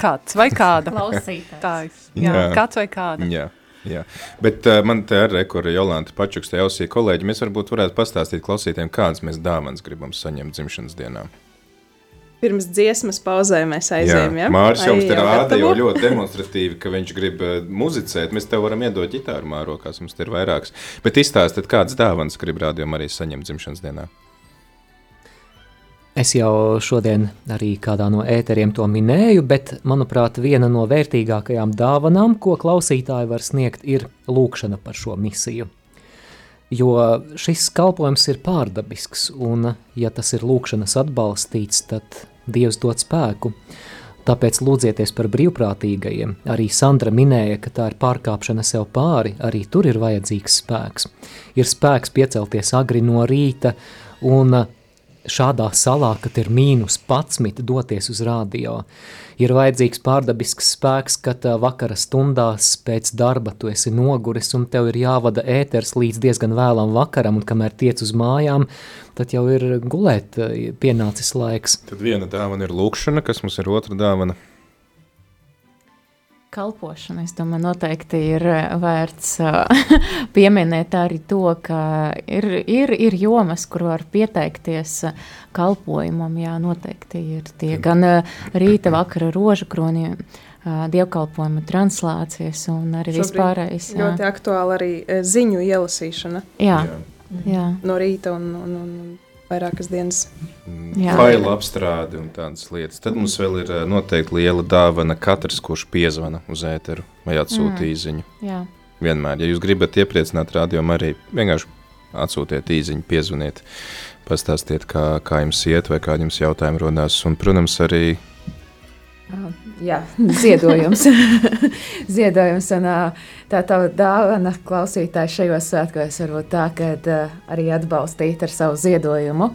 Kāds vai kāda? Klausītājs. Tā ir. Jā, Jā. kāds vai kāda. Jā. Jā. Bet uh, man te arī ir Jolanta Pačukste ausī kolēģi. Mēs varbūt varētu pastāstīt klausītājiem, kādas mēs dāvanas gribam saņemt dzimšanas dienā. Pirms dziesmas pauzē mēs aizējām. Ja? Māris jau te rāda jau ļoti demonstratīvi, ka viņš grib muzicēt. Mēs tev varam iedot ģitāru mārokās, mums te ir vairākas. Bet izstāstiet, kādas dāvanas grib rādījumā arī saņemt dzimšanas dienā. Es jau šodien arī kādā no ēteriem to minēju, bet, manuprāt, viena no vērtīgākajām dāvanām, ko klausītāji var sniegt, ir lūkšana par šo misiju. Jo šis kalpojums ir pārdabisks, un, ja tas ir lūkšanas atbalstīts, tad Dievs dod spēku. Tāpēc lūdzieties par brīvprātīgajiem. Arī Sandra minēja, ka tā ir pārkāpšana sev pāri, arī tur ir vajadzīgs spēks. Ir spēks piecelties agri no rīta un šādā salā, kad ir mīnus 11, doties uz radio. Ir vajadzīgs pārdabisks spēks, kad vakara stundās pēc darba tu esi noguris un tev ir jāvada ēters līdz diezgan vēlam vakaram, un kamēr tiec uz mājām, tad jau ir gulēt pienācis laiks. Tad viena dāvana ir lūkšana, kas mums ir otra dāvana. Kalpošana, es domāju, noteikti ir eh, vērts uh, pieminēt arī to, ka ir, ir, ir jomas, kur var pieteikties uh, kalpojumam. Jā, noteikti ir tie gan rīta, vakara rožu kroniem, uh, dievkalpojuma translācijas un arī vispārējais. jā. Ļoti aktuāli arī eh, ziņu ielasīšana. Jā. Jā. No rīta un, un, un vairākas dienas. Jā. Failu apstrādi un tādas lietas. Tad mums vēl ir ā, noteikti liela dāvana katrs, kurš piezvana uz ēteru vai atsūta Mm. īziņu. Jā. Vienmēr, ja jūs gribat iepriecināt rādījumu, arī vienkārši atsūtiet īziņu, piezvaniet, pastāstiet, kā, kā jums iet vai kādi jums jautājumi rodās. Un, protams, arī Jā, ziedojums. ziedojums un, tā tā dāvana klausītāji šajos svētkos var būt tā, ka arī atbalstīt ar savu ziedojumu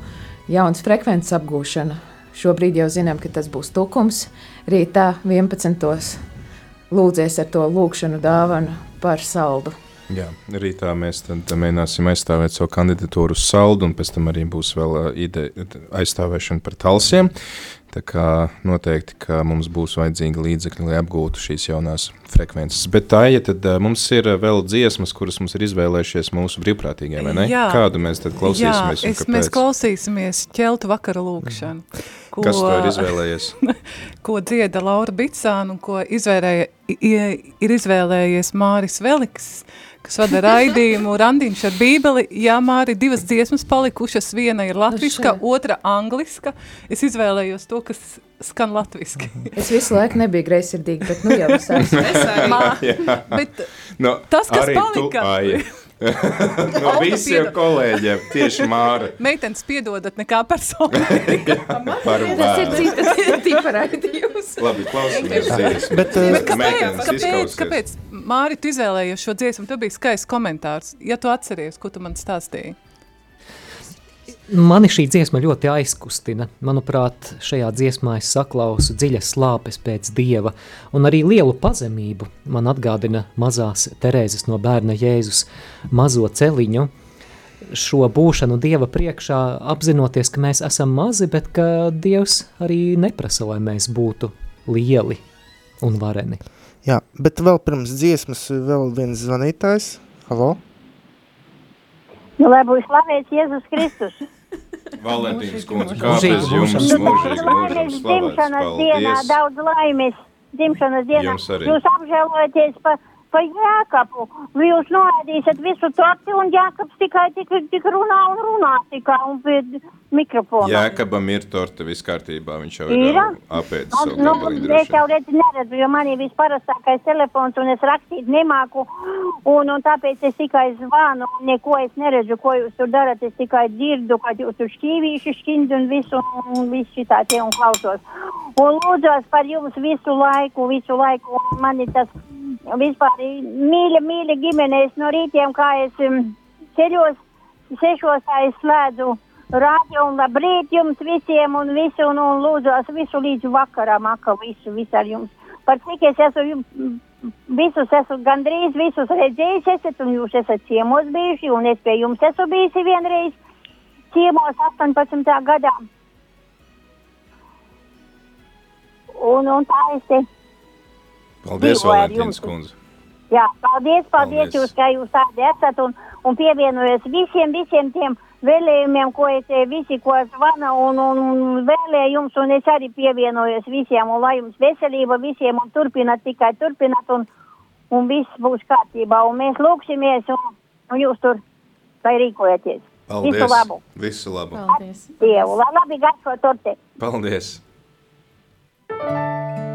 jaunas frekvences apgūšanu. Šobrīd jau zinām, ka tas būs tukums. Rītā 11. lūdzies ar to lūkšanu dāvanu par saldu. Jā, rītā mēs tad mēģināsim aizstāvēt savu kandidatūru uz saldu, un pēc tam arī būs vēl ā, ideja aizstāvēšana par talsiem. Tā kā noteikti, ka mums būs vajadzīgi līdzekļi, lai apgūtu šīs jaunās frekvences. Bet tā, ja tad ā, mums ir ā, vēl dziesmas, kuras mums ir izvēlējušies mūsu brīvprātīgie, vai ne? Jā. Kādu mēs tad klausīsimies? Jā, es, mēs klausīsimies ķeltu vakara lūkšanu. Ko, Kas to ir izvēlējies? ko dzieda Laura Bitsāna un ko izvērēja, ir izvēlējies Māris Veliks, kas vada raidījumu Randiņš ar bībeli. Jā, Māri, divas dziesmas palikušas, viena ir latviska, otra angliska. Es izvēlējos to, kas skan latviski. Es visu laiku nebiju greizsirdīga, bet nu jau es esmu. Es arī. Bet no, tas, kas arī palika- Tu, Aija. no visiem piedod. kolēģiem, tieši Māra. Meitenes piedodat nekā personīgi. Par Tas ir cita tipa raidījums. Labi, klausamies dziesmu. Bet, uh, Bet kāpēc, kāpēc, kāpēc Māri, tu izvēlējies šo dziesmu? Tev bija skaists komentārs. Ja tu atceries, ko tu man stāstīji. Mani šī dziesma ļoti aizkustina. Manuprāt, šajā dziesmā es saklausu dziļas slāpes pēc dieva, un arī lielu pazemību. Man atgādina mazās Terēzes no bērna Jēzus mazo celiņu. Šo būšanu dieva priekšā, apzinoties, ka mēs esam mazi, bet ka dievs arī neprasa, lai mēs būtu lieli un vareni. Jā, bet vēl pirms dziesmas vēl viens zvanītājs. Halo? Nu, lai būtu slavēts Jēzus Kristus. Valentīnas kundze, Mūžīgi kāpēc jums mūžīgi mūžam slavēts? dzimšanas dienā, Paldies! daudz laimes dzimšanas dienā. Jums arī. Jūs apžēlojaties par pa Jākapu. Jūs noēdīsiet visu torti un Jākaps tikai tik, tik runā un runā tikai un pie mikrofona. Jēkabam ir torte viss kārtībā, viņš jau Ir? ir apēdis savu Nu, gabaliņu es jau redzu, neredzu, jo man ir visparastākais telefons, un es rakstīt nemāku, un, un tāpēc es tikai zvanu, un neko es neredzu, ko jūs tur darat. Es tikai dzirdu, ka jūs tur šķīvīši šķind un visu, un visu šitā tie un klausos. Un lūdzos par jums visu laiku, visu laiku, un man ir tas vispār mīļa, mīļa ģimenēs no rītiem, kā es um, ceļos, sešos es slēdzu rādio un labrīt jums visiem un visu un, un lūdzu visu līdz vakaram, aka visu, visu ar jums. Par cik es esmu jums, visus esmu gandrīz visus redzējis esat un jūs esat ciemos bijuši un es pie jums esmu bijusi vienreiz ciemos 18. gadā. Un, un tā es te. Paldies, Valentīnas kundze. Jā, paldies, paldies, Paldies. jūs, ka jūs tādi esat un, un pievienojos visiem, visiem tiem vēlējumiem, ko es eh, visi, ko zvana un, un, un vēlēju jums, un es arī pievienojos visiem, un lai jums veselība visiem, un turpināt tikai turpināt, un, un viss būs kārtībā, un mēs lūksimies, un, un jūs tur, lai rīkojaties. Paldies. Visu labu. Visu labu. Paldies. Dievu, lai labi garšo torte. Paldies. Visa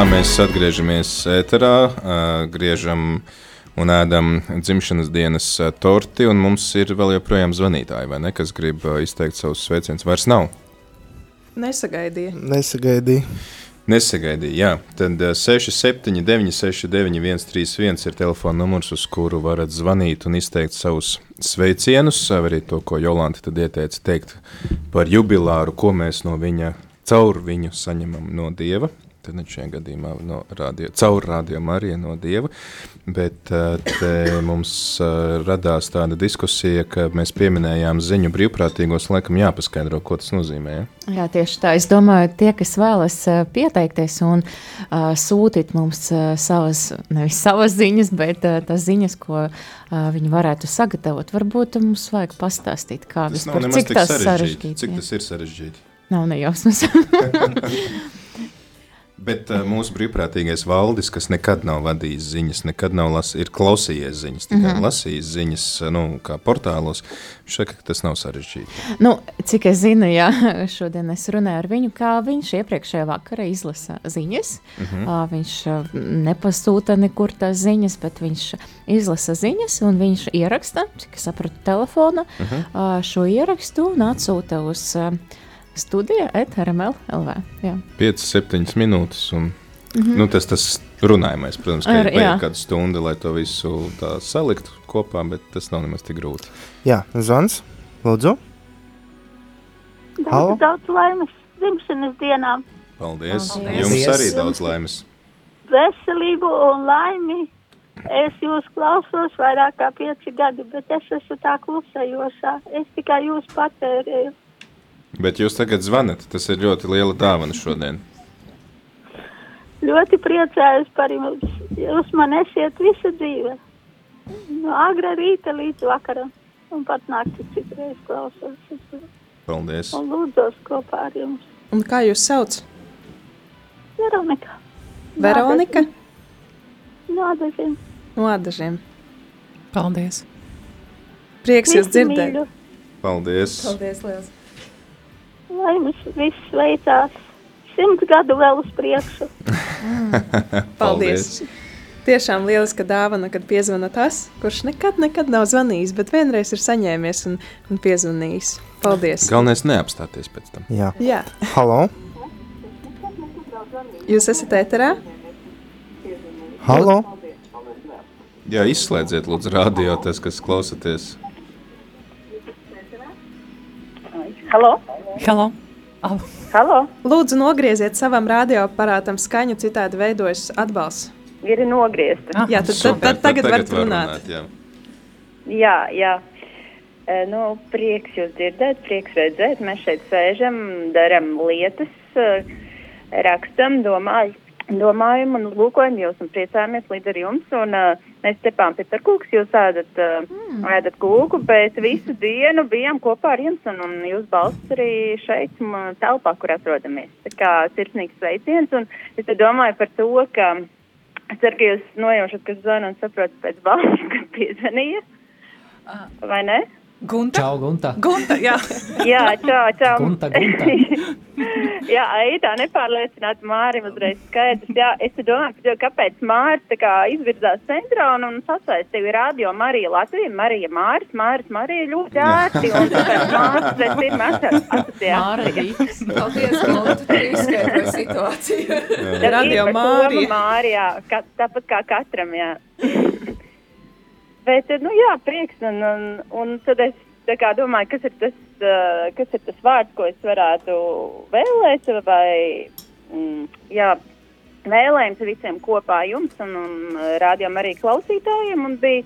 Tā mēs atgriežamies ēterā, griežam un ēdam dzimšanas dienas torti, un mums ir vēl joprojām zvanītāji, vai ne, kas grib izteikt savus sveicienus. Vairs nav. Nesagaidīja. Nesagaidīju. Nesagaidīja, jā. Tad uh, 679, 691, 31 ir telefona numurs, uz kuru varat zvanīt un izteikt savus sveicienus. Arī to, ko Jolanta tad ieteica teikt par jubilāru, ko mēs no viņa, caur viņu saņemam no Dieva. Tad ne šajā gadījumā no radio, caur radio Mariju no Dieva. Bet te mums radās tāda diskusija, ka mēs pieminējām ziņu brīvprātīgos, laikam jāpaskaidro, ko tas nozīmē. Ja? Jā, tieši tā. Es domāju, tie, kas vēlas pieteikties un uh, sūtīt mums savas, nevis savas ziņas, bet uh, tās ziņas, ko uh, viņi varētu sagatavot, varbūt mums vajag pastāstīt, kā Tas vispār, cik tas sarežģīti. Cik jā. tas ir sarežģīti? Nav nejausmas. Bet uh, mūsu brīvprātīgais valdis, kas nekad nav vadījis ziņas, nekad nav las, klausījies ziņas, tikai mm. -hmm. lasījis ziņas, nu, kā portālos, viņš saka, ka tas nav sarežģīti. nu, cik es zinu, jā, šodien es runāju ar viņu, kā viņš iepriekšējā vakarā izlasa ziņas. Mhm. Uh, viņš uh, nepasūta nekur tās ziņas, bet viņš izlasa ziņas un viņš ieraksta, cik es sapratu, telefona Mhm. uh, šo ierakstu un atsūta uz uh, studiju ETRML LV. Jā. 5-7 minūtes, un mm -hmm. nu, tas tas runājamais, protams, ka Ar- ir jā. vajag kādu stundu, lai to visu tā saliktu kopā, bet tas nav nemaz tik grūti. Jā, zvans, lūdzu. Halo? Daudz, daudz laimes dzimšanas dienām, Paldies! Paldies. Jums arī daudz laimes! veselību un laimi. Es jūs klausos vairāk kā pieci gadi, bet es esmu tā klusējošā. Es tikai jūs patērēju. Bet jūs tagad zvanat, tas ir ļoti liela dāvana šodien. Ļoti priecājos par jums. Jūs man esiet visu dzīve. No agra rīta līdz vakaram. Un pat naktī citreiz klausos. Paldies! Un lūdzos kopā ar jums. Un kā jūs sauc? Veronika. Veronika? No Adažiem. No Adažiem. Paldies! Prieks jūs Visu dzirdēt. mīļu. Paldies! Paldies, liels. Lai mums viss veicās. Simts gadu vēl uz priekšu. Paldies! Tiešām lieliska dāvana, kad piezvana tas, kurš nekad, nekad nav zvanījis, bet vienreiz ir saņēmies un, un piezvanījis. Paldies! Galvenais neapstāties pēc tam. Jā. Jā. Halo? Jūs esat ēterā? Halo? Jā, izslēdziet, lūdzu, radio, tas, kas klausaties. Halo? Halo? Halo? Lūdzu, nogrieziet savam radioaparātam skaņu, citādi veidojas atbalsts. Ir nogriezta. Ah, jā, tad, tad, tad tagad varat runāt. jā. Jā, jā. E, Nu, prieks jūs dzirdēt, prieks redzēt. Mēs šeit sēžam, darām lietas, e, rakstam, domāju, domājam un lūkojam jūs un priecājamies līdz ar jums. Un, uh, mēs cepām piparkūks, jūs ēdat, uh, mm. ēdat kūku, bet visu dienu bijām kopā ar jums un, un jūs balsts arī šeit telpā, kur atrodamies. Tā kā sirsnīgs sveiciens un es domāju par to, ka es ceru, ka jūs nojaušat, kas zvana un saprotat pēc balss, kad piezvanīja. Vai ne? Gunta. Čau, Gunta. Gunta, jā. Jā, čau, čau. Gunta, Gunta. jā, Aida, nepārliecināti Mārim uzreiz skaidrs. Jā, es te domāju, kāpēc Māris tā kā izvirzās centrā un, un sasaistīja radio Marija Latvija, Marija Māris, Māris Marija ļoti ērti un tāpēc Māris pēc pirmā asociācija. Māra Rīgas. Paldies, Gunta, tu izskaidroji situāciju. Radio Mārija. Mārijā, ka, tāpat kā katram, jā. Bet, nu jā, prieks, un, un, un tad es kā domāju, kas ir tas, uh, kas ir tas vārds, ko es varētu vēlēt, vai, mm, jā, vēlējums visiem kopā jums un, un rādījām arī klausītājiem, un bija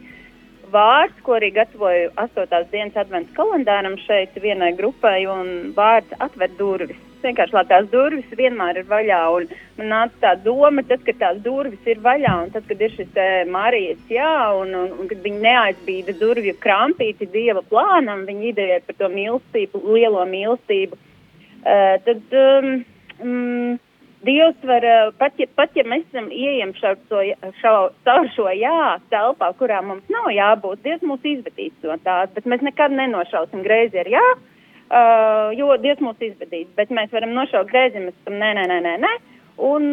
vārds, ko arī gatavoju 8. dienas advents kalendāram šeit vienai grupai, un vārds atver durvis. Vienkārši, lai tās durvis vienmēr ir vaļā, un man nāca tā doma, tad, kad tās durvis ir vaļā, un tad, kad ir šis te Marijas jā, un, un, un kad viņi neaizbīda durvju krampīti Dieva plānam, viņi ideja par to mīlestību, lielo mīlestību, uh, tad um, mm, Dievs var, uh, pat ja, pat ja mēs esam ieejam šau, šo, caur šo jā telpā, kurā mums nav jābūt, Dievs mūs izvedīs no tās, bet mēs nekad nenošausim greizi ar jā, uh, jo Dievs mūs izvedīs, bet mēs varam nošaut greizi, mēs esam nē, nē, nē, nē, nē, un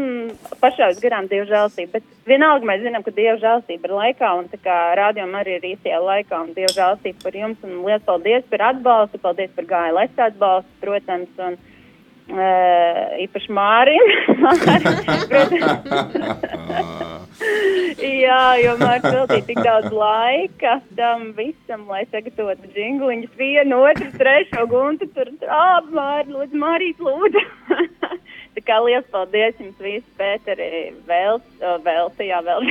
pašāvis garām Dieva žēlstību, bet vienalga mēs zinām, ka Dieva žēlstība ir laikā, un tā kā rādījām arī ir īstajā laikā, un Dieva žēlstība par jums, un liels paldies par atbalstu, paldies par GLS atbalstu, protams, un Uh, īpaši Mārim. Jā, jo Mārcis veltīja tik daudz laika tam visam, lai sagatavotu džingliņus vienu, otru, trešo guntu. Tur apmēr, lūdzu, Mārīt, lūdzu. Tā kā liels paldies jums visi, Pēteri, vēl, vēl, jā, vēl.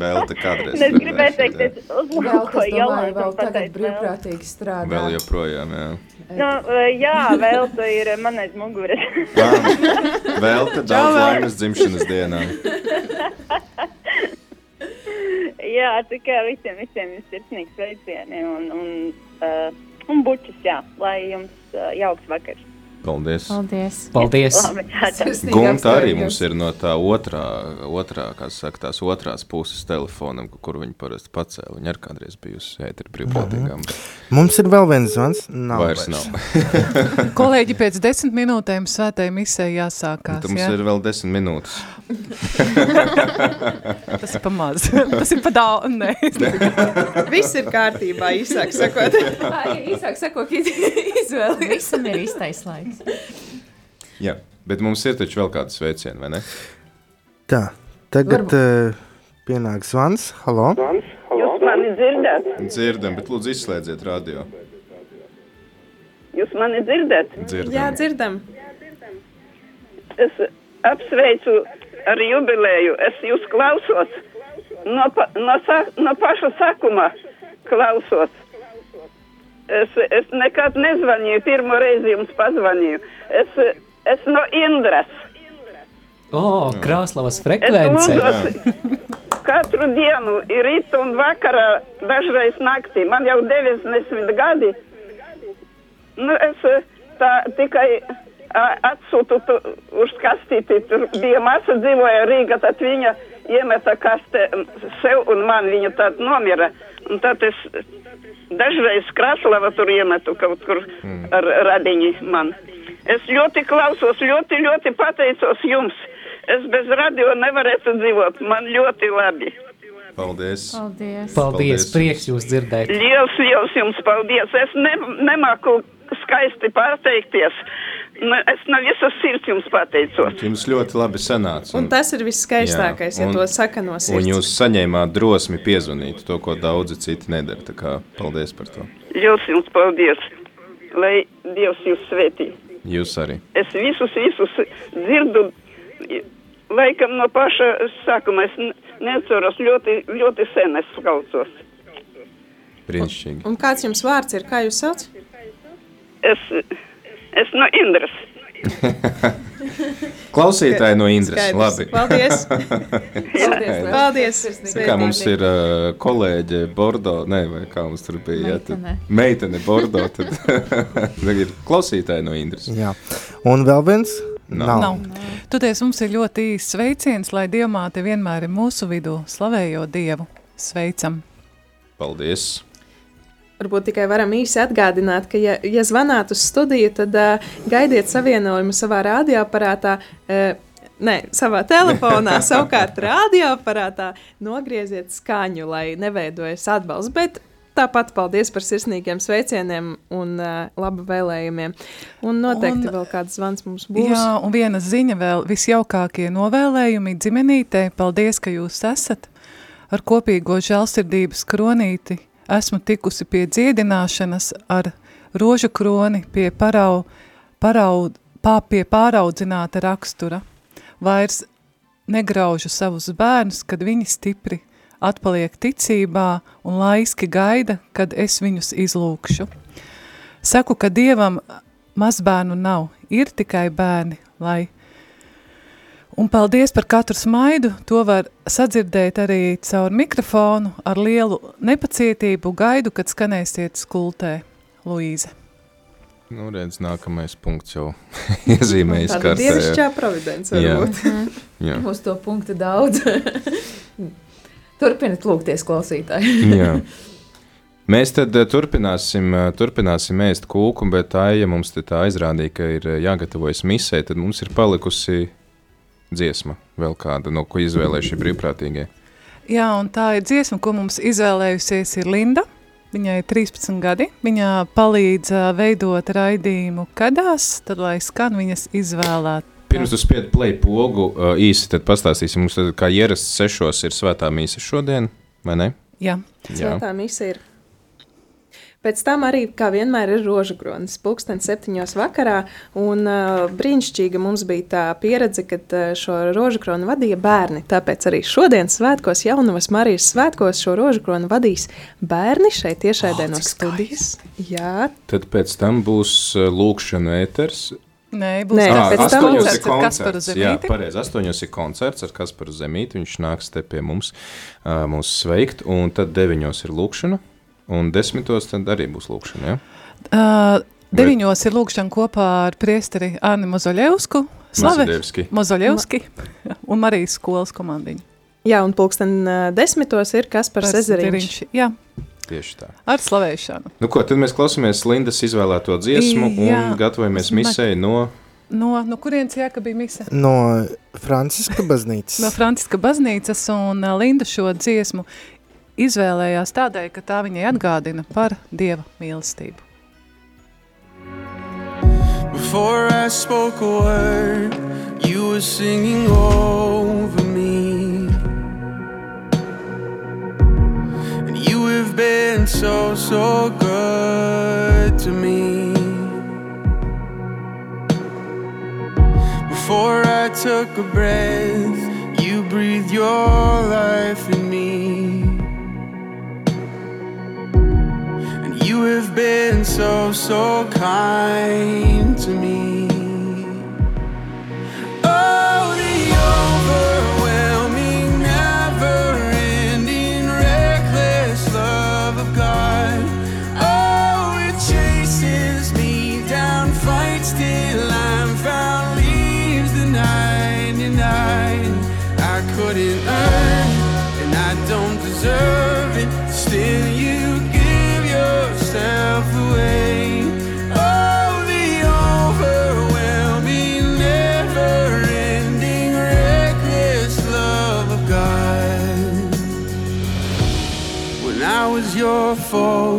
Vēl te kādreiz. Es gribēju teikt, es Vēl, domāju, Jolantu vēl un tagad vēl. brīvprātīgi strādā. Vēl joprojām, jā. Nu, jā, vēl tā ir man aiz muguras. Vēl te daudz laimes dzimšanas dienā. jā, tā kā visiem, visiem jums sirsnīgs sveicieni un, un, uh, un bučus, jā, lai jums uh, jauks vakars. Paldies. Paldies. Paldies. Tā. Gunta arī mums ir no tā otrā, otrā kā saka, tās otrās puses telefonam, kur viņi parasti pacēla. Viņa arī kādreiz bijusi ēteri brīvprātīgām. Mums ir vēl viens zvans. Nav Vairs nav. Kolēģi, pēc desmit minūtēm svētai misē jāsākās. Tad mums jā? ir vēl desmit minūtes. Tas ir pamaz. Tas ir pa daudz. Nē. Viss ir kārtībā, īsāk sakot. Īsāk sakot, izvēle. Visam ir īstais laiks. Jā, bet mums ir taču vēl kāds sveicieni, vai ne? Tā, tagad uh, pienāk zvans. Halo? Jūs mani dzirdat? Dzirdam, bet lūdzu izslēdziet radio. Jūs mani dzirdat? Dzirdam. Jā, dzirdam. Es apsveicu ar jubileju. Es jūs klausos. No, pa, no, sa, no paša sākuma klausos. Es, es nekad nezvanīju, pirmo reizi jums pazvanīju. Es, es no Indras. O, oh, Es frekvence. katru dienu, ir rīt un vakarā, dažreiz naktī. Man jau 90 gadi. Nu, es tā tikai atsūtu tu, uz kastīti. Tur bija māsa dzīvoja Rīga, tad viņa iemeta kaste m, sev un man viņa tad nomira. Un tad es dažreiz Kraslava tur iemetu kaut kur ar radiņi man. Es ļoti klausos, ļoti, ļoti pateicos jums. Es bez radio nevarētu dzīvot. Man ļoti labi. Paldies. Paldies. Paldies, prieks jūs dzirdēt. Liels, liels jums paldies. Es ne, nemāku skaisti pateikties. Ne- Es no visas sirds jums pateicos. Jums ļoti labi sanāca. Un tas ir viskaistākais, Jā, ja un- to saka no Un sirds. jūs saņēmāt drosmi piezvanīt to, ko daudzi citi nedara. Tā kā paldies par to. Liels jums paldies. Lai Dievs jūs svētī. Jūs arī. Es visus, visus dzirdu. Laikam no paša sākuma es ne- neceros ļoti, ļoti sen es klausos. Brīnišķīgi. Un kāds jums vārds ir? Kā jūs sauc? Es, es no Indras. Klausītāji no Indras. Labi. Paldies. Paldies. Tā kā mums ir uh, kolēģe Bordo, ne, vai kā mums tur bija? jā, tad- Meitene. Meitene Bordo, tad tagad ir klausītāji no Indras. Jā. Un vēl viens? Nav. Nav. Toties mums ir ļoti īsts sveiciens, lai Dievmāte vienmēr ir mūsu vidū, slavējot Dievu. Sveicam! Paldies! Varbūt tikai varam īsi atgādināt, ka, ja, ja zvanāt uz studiju, tad uh, gaidiet savienojumu savā radioaparātā. Uh, Nē, savā telefonā, savukārt radioaparātā nogrieziet skaņu, lai neveidojas atbalsts. Bet tāpat paldies par sirsnīgiem sveicieniem un uh, labu vēlējumiem. Un noteikti Un- vēl kāds zvans mums būs. Jā, un viena ziņa vēl visjaukākie novēlējumi dzimenītei. Paldies, ka jūs esat ar kopīgo žēlsirdības kronīti. Esmu tikusi pie dziedināšanas ar rožu kroni pie, parau, parau, pā, pie pāraudzināta rakstura. Vairs negraužu savus bērnus, kad viņi stipri atpaliek ticībā un laiski gaida, kad es viņus izlūkšu. Saku, ka Dievam mazbērnu nav, ir tikai bērni, lai. Un paldies par katru smaidu, to var sadzirdēt arī caur mikrofonu ar lielu nepacietību gaidu, kad skanēsiet skultē, Luīze. Nu, redz, nākamais punkts jau iezīmējis Tāda kartē. dievišķā providence Jā. varbūt. Jā. Uz to punktu daudz. Turpiniet lūgties, klausītāji. Jā. Mēs tad eh, turpināsim, eh, turpināsim ēst kūku, bet tā, ja mums te tā aizrādīja, ka ir eh, jāgatavojas misē, tad mums ir palikusi dziesma vēl kāda, no ko izvēlējuši brīvprātīgie. Jā, un tā ir dziesma, ko mums izvēlējusies ir Linda. Viņai ir 13 gadi. Viņa palīdz ā, veidot raidījumu kadās, tad lai skan viņas izvēlēt. Pirms tu spiedi play pogu uh, īsi, tad pastāstīsim, mums tad, kā ierasts sešos ir svētā mīsa šodien, vai ne? Jā. Svētā misija ir. Pēc tam arī, kā vienmēr, ir rožu kronis. Pūkstens septiņos vakarā, un uh, brīnišķīga mums bija tā pieredze, kad uh, šo rožu kroni vadīja bērni. Tāpēc arī šodien svētkos, Jaunavas Marijas svētkos, šo rožu kroni vadīs bērni šeit tiešraidē no studijas. Jā, Tad pēc tam būs uh, lūkšana ēters. Nē, būs Nē, Ā, pēc tam koncerts ir koncerts. Jā, pareizi. Astoņos ir koncerts ar Kasparu Zemīti. Viņš nāks te pie mums, uh, mūs sveikt. Un tad deviņos ir lūkšana. Un desmitos tad arī būs lūkšana. Ja? Uh, deviņos ir lūkšana kopā ar priesteri Anni Mozoļevsku, Mazadevski. Mozoļevski un Marijas skolas komandiņu. Jā un pulksten desmitos ir Kaspars Ezeriņš. Jā, Tieši tā. ar slavēšanu. Nu, ko, tad mēs klausāmies Lindas izvēlēto dziesmu Jā. un gatavojamies misē no No, no kurienes jāka bija mise? No Franciska baznīcas. No Franciska baznīcas un Linda šo dziesmu izvēlējās tādēļ, ka tā viņai atgādina par Dieva mīlestību. Before I spoke a word, you were singing over me. And you have been so, so good to me. Before I took a breath, you breathed your life so, kind to me. Your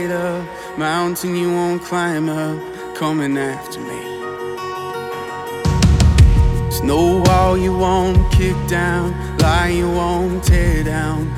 light up, mountain you won't climb up, coming after me. There's no wall you won't kick down, lie you won't tear down,